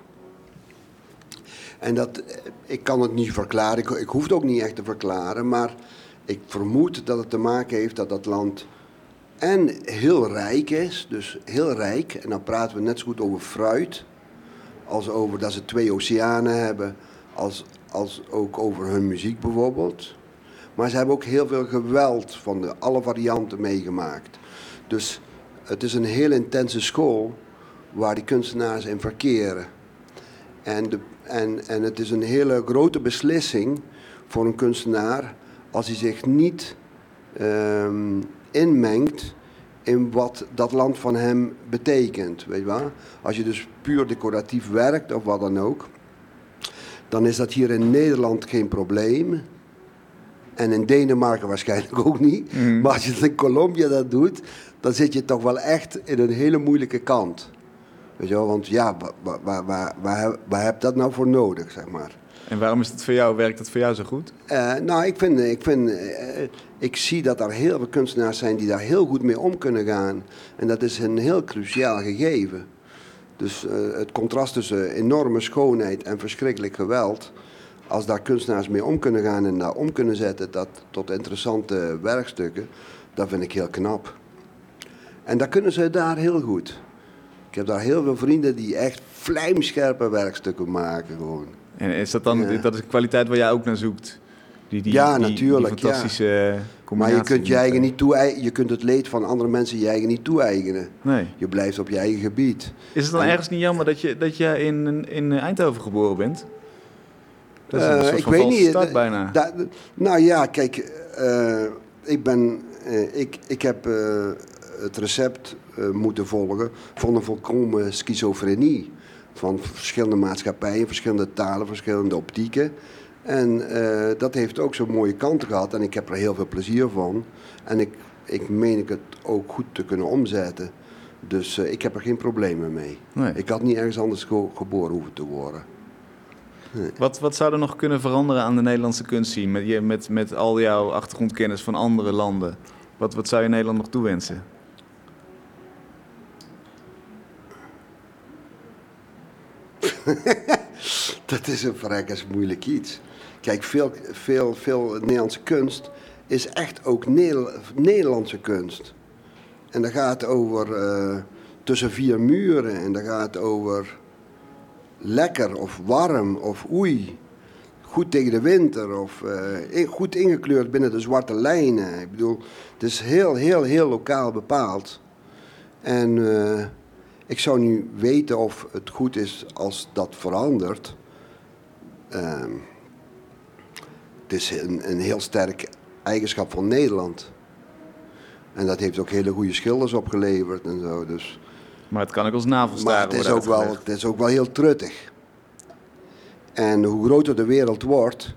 En dat, eh, ik kan het niet verklaren, ik, ik hoef het ook niet echt te verklaren, maar ik vermoed dat het te maken heeft dat dat land En heel rijk is, dus heel rijk. En dan praten we net zo goed over fruit, als over dat ze twee oceanen hebben, als, als ook over hun muziek bijvoorbeeld. Maar ze hebben ook heel veel geweld van de, alle varianten meegemaakt. Dus het is een heel intense school waar die kunstenaars in verkeren. En, de, en, en het is een hele grote beslissing voor een kunstenaar als hij zich niet ehm, inmengt in wat dat land van hem betekent. Weet je wel? Als je dus puur decoratief werkt of wat dan ook, dan is dat hier in Nederland geen probleem. En in Denemarken waarschijnlijk ook niet. Mhm. Maar als je het in Colombia dat doet, dan zit je toch wel echt in een hele moeilijke kant. Weet je wel, want ja, waar, waar, waar, waar, waar heb je dat nou voor nodig, zeg maar? En waarom is het voor jou, werkt het voor jou zo goed? Eh, nou, ik, vind, ik, vind, eh, ik zie dat er heel veel kunstenaars zijn die daar heel goed mee om kunnen gaan. En dat is een heel cruciaal gegeven. Dus eh, het contrast tussen enorme schoonheid en verschrikkelijk geweld. Als daar kunstenaars mee om kunnen gaan en daar om kunnen zetten dat, tot interessante werkstukken, dat vind ik heel knap. En dat kunnen ze daar heel goed. Ik heb daar heel veel vrienden die echt vlijmscherpe werkstukken maken gewoon. En is dat dan, Ja. dat is een kwaliteit waar jij ook naar zoekt? Die, die, Ja, die- natuurlijk, Die fantastische Maar combinatie. je kunt je eigen niet toe je kunt het leed van andere mensen je eigen niet toe-eigenen. Nee. Je blijft op je eigen gebied. Is het dan En- ergens niet jammer dat je, dat je in, in Eindhoven geboren bent? Dat is een Eh, soort ik van weet niet. start eh, bijna. da- nou ja, kijk, eh, ik ben, eh, ik, ik heb eh, het recept eh, moeten volgen van een volkomen schizofrenie. Van verschillende maatschappijen, verschillende talen, verschillende optieken. En eh, dat heeft ook zo'n mooie kanten gehad en ik heb er heel veel plezier van. En ik, ik meen ik het ook goed te kunnen omzetten. Dus eh, ik heb er geen problemen mee. Nee. Ik had niet ergens anders ge- geboren hoeven te worden. Wat, wat zou er nog kunnen veranderen aan de Nederlandse kunstscene? Met, je, met, met al jouw achtergrondkennis van andere landen. Wat, wat zou je Nederland nog toewensen? <laughs> Dat is een verrekkers moeilijk iets. Kijk, veel, veel, veel Nederlandse kunst is echt ook Neder- Nederlandse kunst. En dat gaat over eh, tussen vier muren en dat gaat over lekker of warm of oei. Goed tegen de winter of eh, goed ingekleurd binnen de zwarte lijnen. Ik bedoel, het is heel, heel, heel lokaal bepaald. En eh, ik zou nu weten of het goed is als dat verandert. Ehm, het is een, een heel sterk eigenschap van Nederland. En dat heeft ook hele goede schilders opgeleverd en zo. Dus. Maar het kan ook als navelstaren Maar het is, ook wel, het is ook wel heel truttig. En hoe groter de wereld wordt,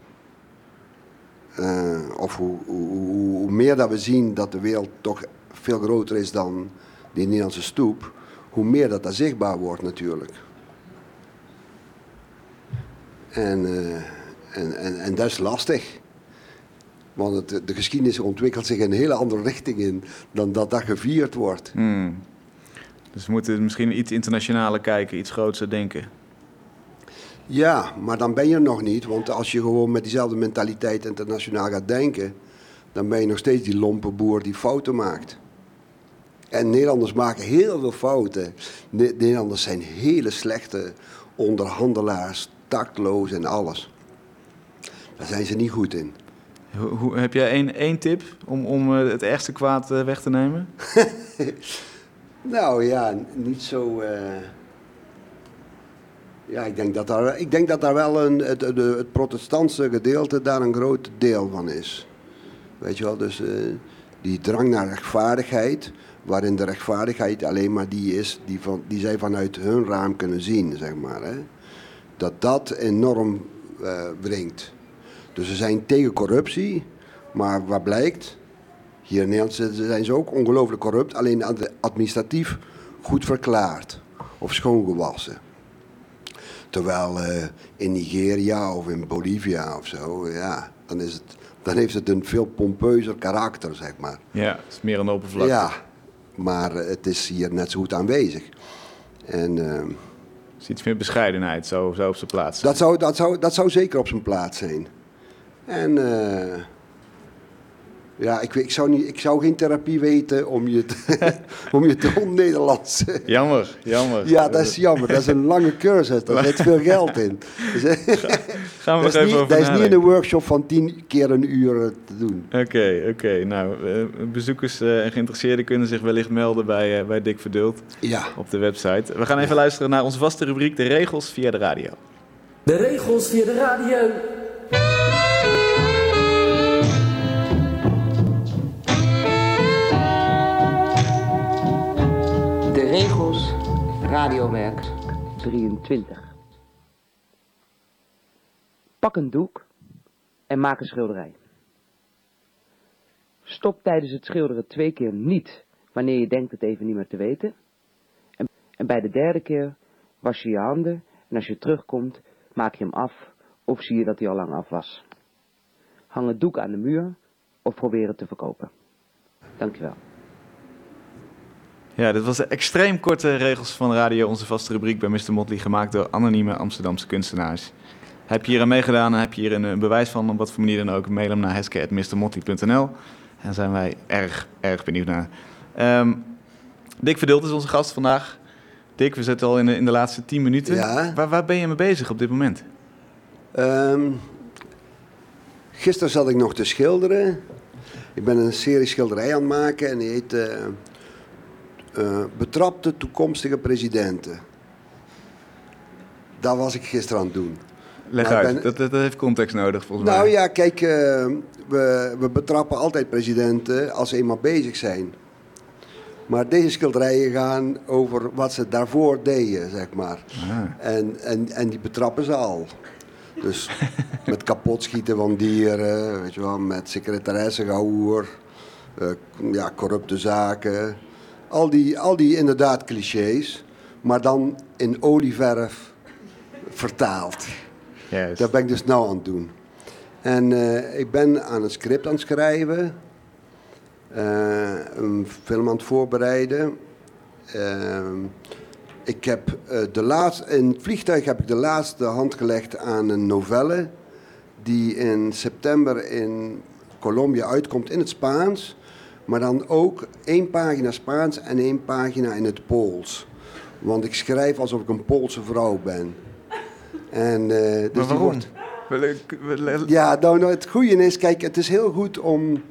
eh, of hoe, hoe, hoe- hoe meer dat we zien dat de wereld toch veel groter is dan die Nederlandse stoep, hoe meer dat dat zichtbaar wordt natuurlijk. En, eh, en, en, en dat is lastig. Want het, de geschiedenis ontwikkelt zich in een hele andere richting in dan dat dat gevierd wordt. Hmm. Dus we moeten misschien iets internationaler kijken, iets groter denken. Ja, maar dan ben je er nog niet. Want als je gewoon met diezelfde mentaliteit internationaal gaat denken, dan ben je nog steeds die lompe boer die fouten maakt. En Nederlanders maken heel veel fouten. Ne- Nederlanders zijn hele slechte onderhandelaars, tactloos en alles. Daar zijn ze niet goed in. Hoe, hoe- heb jij één, één tip om, om eh, het ergste kwaad eh, weg te nemen? <laughs> Nou ja, niet zo. eh, Ja, ik denk dat daar, ik denk dat daar wel een, het, het, het protestantse gedeelte daar een groot deel van is. Weet je wel, dus die drang naar rechtvaardigheid, waarin de rechtvaardigheid alleen maar die is die, van, die zij vanuit hun raam kunnen zien, zeg maar. Hè? Dat dat enorm eh wringt. Dus ze zijn tegen corruptie, maar wat blijkt? Hier in Nederland zijn- ze ook ongelooflijk corrupt, alleen ad- administratief goed verklaard of schoongewassen. Terwijl eh, in Nigeria of in Bolivia of zo, ja, dan, is het, dan heeft het een veel pompeuzer karakter, zeg maar. Ja, het is meer een oppervlakte. Ja, maar eh, het is hier net zo goed aanwezig. En is iets meer bescheidenheid, zo, zo op zijn plaats. dat, zou, dat, zou, dat zou zeker op zijn plaats zijn. En eh, Ja, ik, weet- ik, zou niet, ik zou geen therapie weten om je te, <laughs> om je te on-Nederlands. Jammer, jammer. Ja, dat is jammer. Dat is een lange cursus. Daar zit veel geld in. Dus, Gaan we <laughs> dat nog is, even niet, over dat is niet in een workshop van tien keer een uur eh, te doen. Oké, oké. Nou, eh, bezoekers eh, en geïnteresseerden kunnen zich wellicht melden bij, eh, bij Dick Verdult Ja. op de website. We gaan even luisteren naar onze vaste rubriek, de regels via de radio. De regels via de radio. Radiowerk 23. Pak een doek en maak een schilderij. Stop tijdens het schilderen twee keer niet wanneer je denkt het even niet meer te weten. En, en bij de derde keer was je je handen en als je terugkomt maak je hem af of zie je dat hij al lang af was. Hang het doek aan de muur of probeer het te verkopen. Dankjewel. Ja, dit was de extreem korte regels van radio, onze vaste rubriek bij Mr. Motley, gemaakt door anonieme Amsterdamse kunstenaars. Heb je hier aan meegedaan en heb je hier een, een bewijs van, op wat voor manier dan ook, mail hem naar heske.mrmotley.nl. En zijn wij erg, erg benieuwd naar. Ehm, Dick Verdult is onze gast vandaag. Dick, we zitten al in de, in de laatste tien minuten. Ja. Waar, waar ben je mee bezig op dit moment? Ehm, gisteren zat ik nog te schilderen. Ik ben een serie schilderijen aan het maken en die heet eh, eh, Betrapte toekomstige presidenten. Dat was ik gisteren aan het doen. Leg Nou, uit, ben- dat, dat, heeft context nodig volgens mij. Nou ja, kijk, eh, we, we betrappen altijd presidenten als ze eenmaal bezig zijn. Maar deze schilderijen gaan over wat ze daarvoor deden, zeg maar. Ah. En, en, en die betrappen ze al. Dus <laughs> met kapotschieten van dieren, weet je wel, met secretaressengehoer, eh, ja, corrupte zaken. Al die, al die inderdaad clichés, maar dan in olieverf vertaald. Juist. Dat ben ik dus nou aan het doen. En eh, ik ben aan een script aan het schrijven. eh, een film aan het voorbereiden. Ehm, ik heb eh, de laatste, in het vliegtuig heb ik de laatste hand gelegd aan een novelle. Die in september in Colombia uitkomt in het Spaans. Maar dan ook één pagina Spaans en één pagina in het Pools. Want ik schrijf alsof ik een Poolse vrouw ben. En, eh, dus maar die waarom? wordt- we- we- ja, nou, nou, het goede is, kijk, het is heel goed om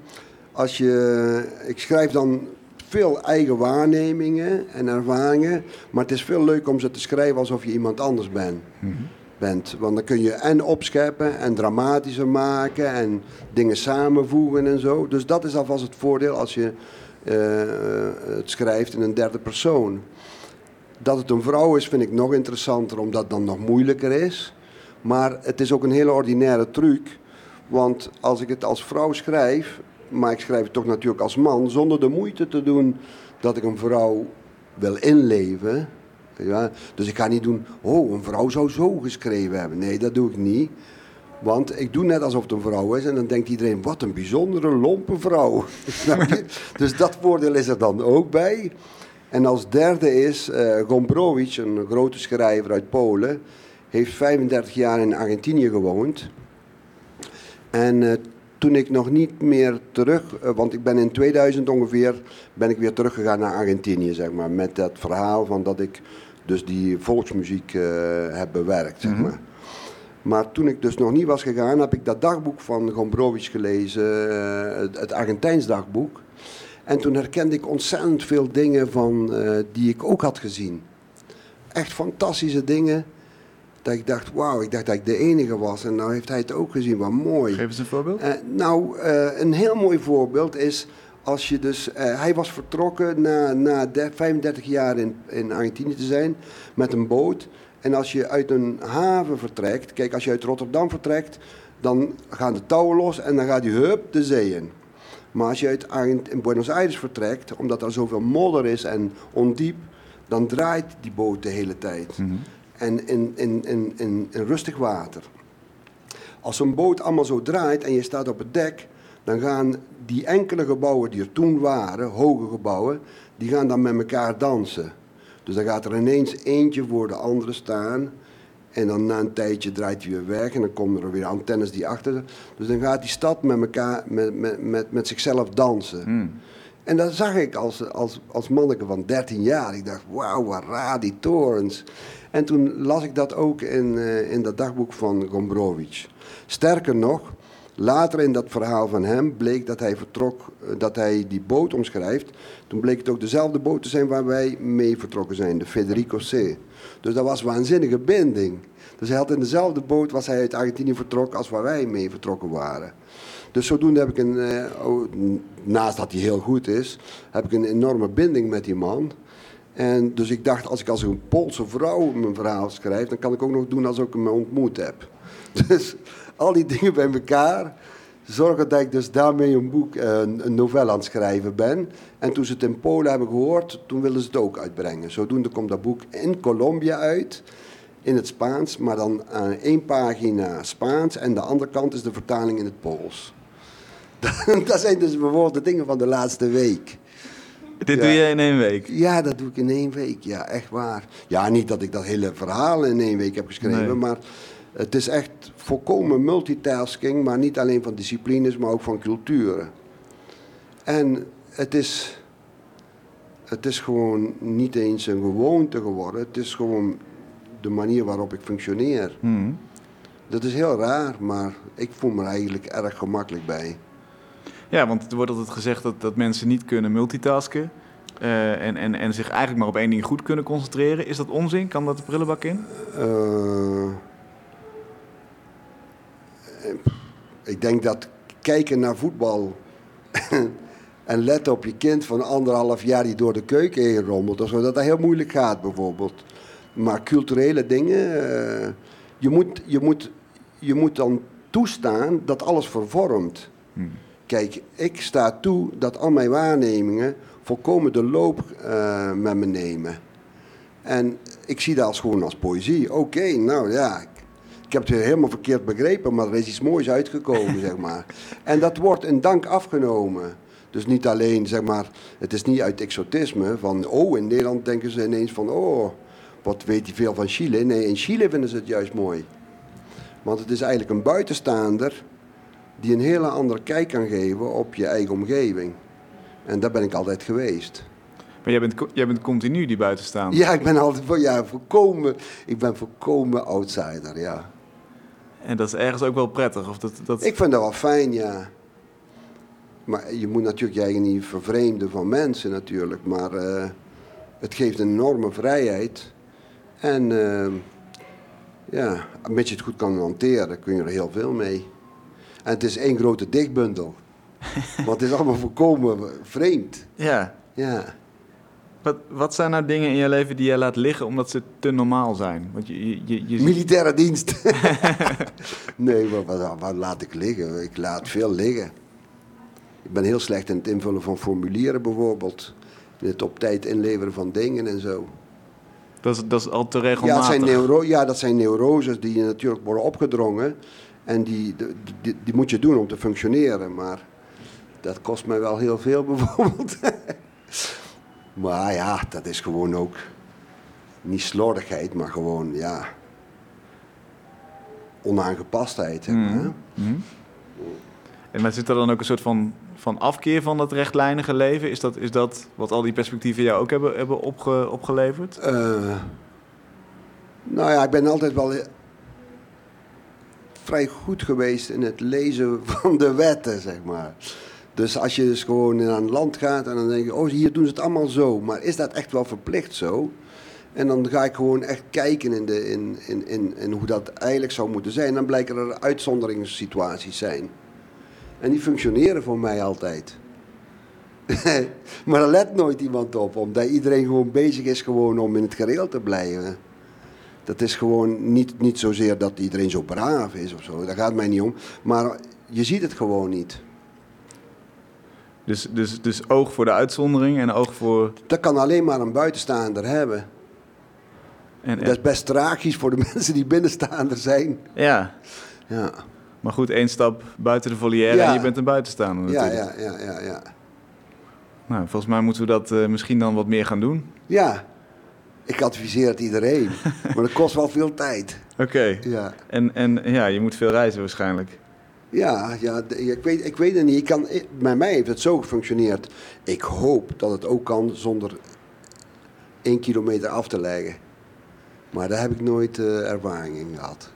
als je. Ik schrijf dan veel eigen waarnemingen en ervaringen, maar het is veel leuk om ze te schrijven alsof je iemand anders bent. Want dan kun je en opscheppen en dramatischer maken en dingen samenvoegen en zo. Dus dat is alvast het voordeel als je eh, het schrijft in een derde persoon. Dat het een vrouw is, vind ik nog interessanter, omdat het dan nog moeilijker is. Maar het is ook een hele ordinaire truc. Want als ik het als vrouw schrijf, maar ik schrijf het toch natuurlijk als man, zonder de moeite te doen dat ik een vrouw wil inleven. Dus ik ga niet doen, oh, een vrouw zou zo geschreven hebben. Nee, dat doe ik niet. Want ik doe net alsof het een vrouw is en dan denkt iedereen, wat een bijzondere lompe vrouw. <laughs> Dus dat voordeel is er dan ook bij. En als derde is eh Gombrowicz, een grote schrijver uit Polen, heeft 35 jaar in Argentinië gewoond. En eh, toen ik nog niet meer terug, eh, want ik ben in 2000 ongeveer, ben ik weer teruggegaan naar Argentinië, zeg maar. Met dat verhaal van dat ik dus die volksmuziek eh, heb bewerkt, zeg maar. Maar toen ik dus nog niet was gegaan, heb ik dat dagboek van Gombrowicz gelezen, eh, het, Argentijns dagboek. En toen herkende ik ontzettend veel dingen van, eh, die ik ook had gezien. Echt fantastische dingen. Dat ik dacht, wauw, ik dacht dat ik de enige was. En nou heeft hij het ook gezien, wat mooi. Geef eens een voorbeeld. Nou, een heel mooi voorbeeld is als je dus. eh, hij was vertrokken na, na de- 35 jaar in, in Argentinië te zijn met een boot. En als je uit een haven vertrekt, kijk, als je uit Rotterdam vertrekt, dan gaan de touwen los en dan gaat die hup de zee in. Maar als je uit Argent- in Buenos Aires vertrekt, omdat er zoveel modder is en ondiep, dan draait die boot de hele tijd. En in, in, in, in, in rustig water. Als een boot allemaal zo draait en je staat op het dek, dan gaan die enkele gebouwen die er toen waren, hoge gebouwen, die gaan dan met elkaar dansen. Dus dan gaat er ineens eentje voor de andere staan En dan na een tijdje draait hij weer weg en dan komen er weer antennes die achter. Dus dan gaat die stad met elkaar, met, met, met, met zichzelf dansen. Hmm. En dat zag ik als, als, als manneke van 13 jaar. Ik dacht, wauw, wat raar, die torens. En toen las ik dat ook in, eh, in dat dagboek van Gombrowicz. Sterker nog, later in dat verhaal van hem bleek dat hij vertrok, eh, dat hij die boot omschrijft. Toen bleek het ook dezelfde boot te zijn waar wij mee vertrokken zijn, de Federico C. Dus dat was waanzinnige binding. Dus hij had in dezelfde boot was hij uit Argentinië vertrokken als waar wij mee vertrokken waren. Dus zodoende heb ik een, eh, oh, naast dat hij heel goed is, heb ik een enorme binding met die man. En dus ik dacht, als ik als een Poolse vrouw mijn verhaal schrijf, dan kan ik ook nog doen alsof ik hem ontmoet heb. <laughs> Dus al die dingen bij elkaar zorgen dat ik dus daarmee een boek, eh, een novelle aan het schrijven ben. En toen ze het in Polen hebben gehoord, toen wilden ze het ook uitbrengen. Zodoende komt dat boek in Colombia uit, in het Spaans, maar dan aan één pagina Spaans en de andere kant is de vertaling in het Pools. <laughs> Dat zijn dus bijvoorbeeld de dingen van de laatste week. Dit Ja. doe je in één week. Ja, dat doe ik in één week. Ja, echt waar. Ja, niet dat ik dat hele verhaal in één week heb geschreven, Nee. maar het is echt volkomen multitasking, maar niet alleen van disciplines, maar ook van culturen. En het is, het is gewoon niet eens een gewoonte geworden, het is gewoon de manier waarop ik functioneer. Hmm. Dat is heel raar, maar ik voel me er eigenlijk erg gemakkelijk bij. Ja, want er wordt altijd gezegd dat, dat mensen niet kunnen multitasken. eh, en, en, en zich eigenlijk maar op één ding goed kunnen concentreren. Is dat onzin? Kan dat de prullenbak in? Eh, ik denk dat kijken naar voetbal <laughs> en letten op je kind van anderhalf jaar die door de keuken heen rommelt, of zo, dat dat heel moeilijk gaat bijvoorbeeld. Maar culturele dingen, je, moet, je, moet, je moet dan toestaan dat alles vervormt. Kijk, ik sta toe dat al mijn waarnemingen volkomen de loop eh, met me nemen. En ik zie dat als gewoon als poëzie. Oké, nou ja, ik, ik heb het weer helemaal verkeerd begrepen, maar er is iets moois uitgekomen, <laughs> zeg maar. En dat wordt in dank afgenomen. Dus niet alleen, zeg maar, het is niet uit exotisme van, oh, in Nederland denken ze ineens van, oh, wat weet hij veel van Chile. Nee, in Chile vinden ze het juist mooi. Want het is eigenlijk een buitenstaander die een hele andere kijk kan geven op je eigen omgeving. En daar ben ik altijd geweest. Maar jij bent, jij bent continu die buitenstaander. Ja, ik ben altijd ja, volkomen, ik ben volkomen outsider, ja. En dat is ergens ook wel prettig. Of dat, dat... Ik vind dat wel fijn, ja. Maar je moet natuurlijk je eigen niet vervreemden van mensen natuurlijk. Maar eh, het geeft een enorme vrijheid. En eh, ja, als je het goed kan hanteren, kun je er heel veel mee. En het is één grote dichtbundel. Want het is allemaal volkomen vreemd. Ja. Ja. Wat, wat zijn nou dingen in je leven die jij laat liggen omdat ze te normaal zijn? Want je, je, je, je- Militaire dienst. <laughs> nee, maar wat, wat laat ik liggen? Ik laat veel liggen. Ik ben heel slecht in het invullen van formulieren bijvoorbeeld. In het op tijd inleveren van dingen en zo. dat, is, dat is al te Ja, regelmatig. het zijn neuro ja, dat zijn neuroses die natuurlijk worden opgedrongen. En die, die, die moet je doen om te functioneren. Maar dat kost mij wel heel veel <laughs> bijvoorbeeld. maar ja, dat is gewoon ook niet slordigheid, maar gewoon ja, onaangepastheid. Hè. Mhm. En maar zit er dan ook een soort van, van afkeer van dat rechtlijnige leven? Is dat, is dat wat al die perspectieven jou ook hebben, hebben opge, opgeleverd? Eh, nou ja, ik ben altijd wel vrij goed geweest in het lezen van de wetten, zeg maar. Dus als je dus gewoon naar een land gaat en dan denk je, oh, hier doen ze het allemaal zo. Maar is dat echt wel verplicht zo? En dan ga ik gewoon echt kijken in, de, in, in, in, hoe dat eigenlijk zou moeten zijn. Dan blijken er uitzonderingssituaties zijn. En die functioneren voor mij altijd. <laughs> maar daar let nooit iemand op, omdat iedereen gewoon bezig is gewoon om in het gereel te blijven. Dat is gewoon niet, niet zozeer dat iedereen zo braaf is of zo, daar gaat mij niet om. Maar je ziet het gewoon niet. Dus, dus, dus oog voor de uitzondering en oog voor... Dat kan alleen maar een buitenstaander hebben. En, Dat is best tragisch voor de <laughs> mensen die binnenstaander zijn. ja, Ja, maar goed, één stap buiten de volière Ja. en je bent een buitenstaander natuurlijk. ja, ja, ja. Ja, Nou, volgens mij moeten we dat eh, misschien dan wat meer gaan doen. ja. Ik adviseer het iedereen. <laughs> maar dat kost wel veel tijd. Oké. Ja, En, en ja, je moet veel reizen waarschijnlijk. ja, ja ik, weet, ik weet het niet. Ik kan, bij mij heeft het zo gefunctioneerd. Ik hoop dat het ook kan zonder één kilometer af te leggen. Maar daar heb ik nooit eh, ervaring in gehad.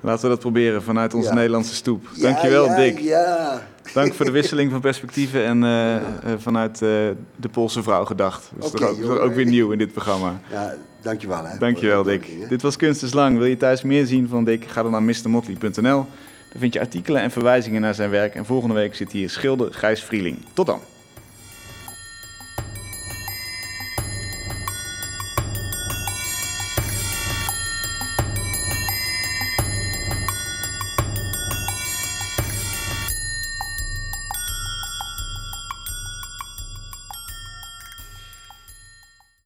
Laten we dat proberen vanuit onze Ja. Nederlandse stoep. Dankjewel, ja, Dick. Ja, Dank voor de wisseling van perspectieven en eh, eh, vanuit eh, de Poolse vrouw gedacht. Dat is toch ook, weer nieuw in dit programma. ja dankjewel. Hè, Dankjewel, Dick. Dit was Kunst is Lang. Wil je thuis meer zien van Dick? Ga dan naar mrmotley.nl. Daar vind je artikelen en verwijzingen naar zijn werk. En volgende week zit hier schilder Gijs Vrieling. Tot dan.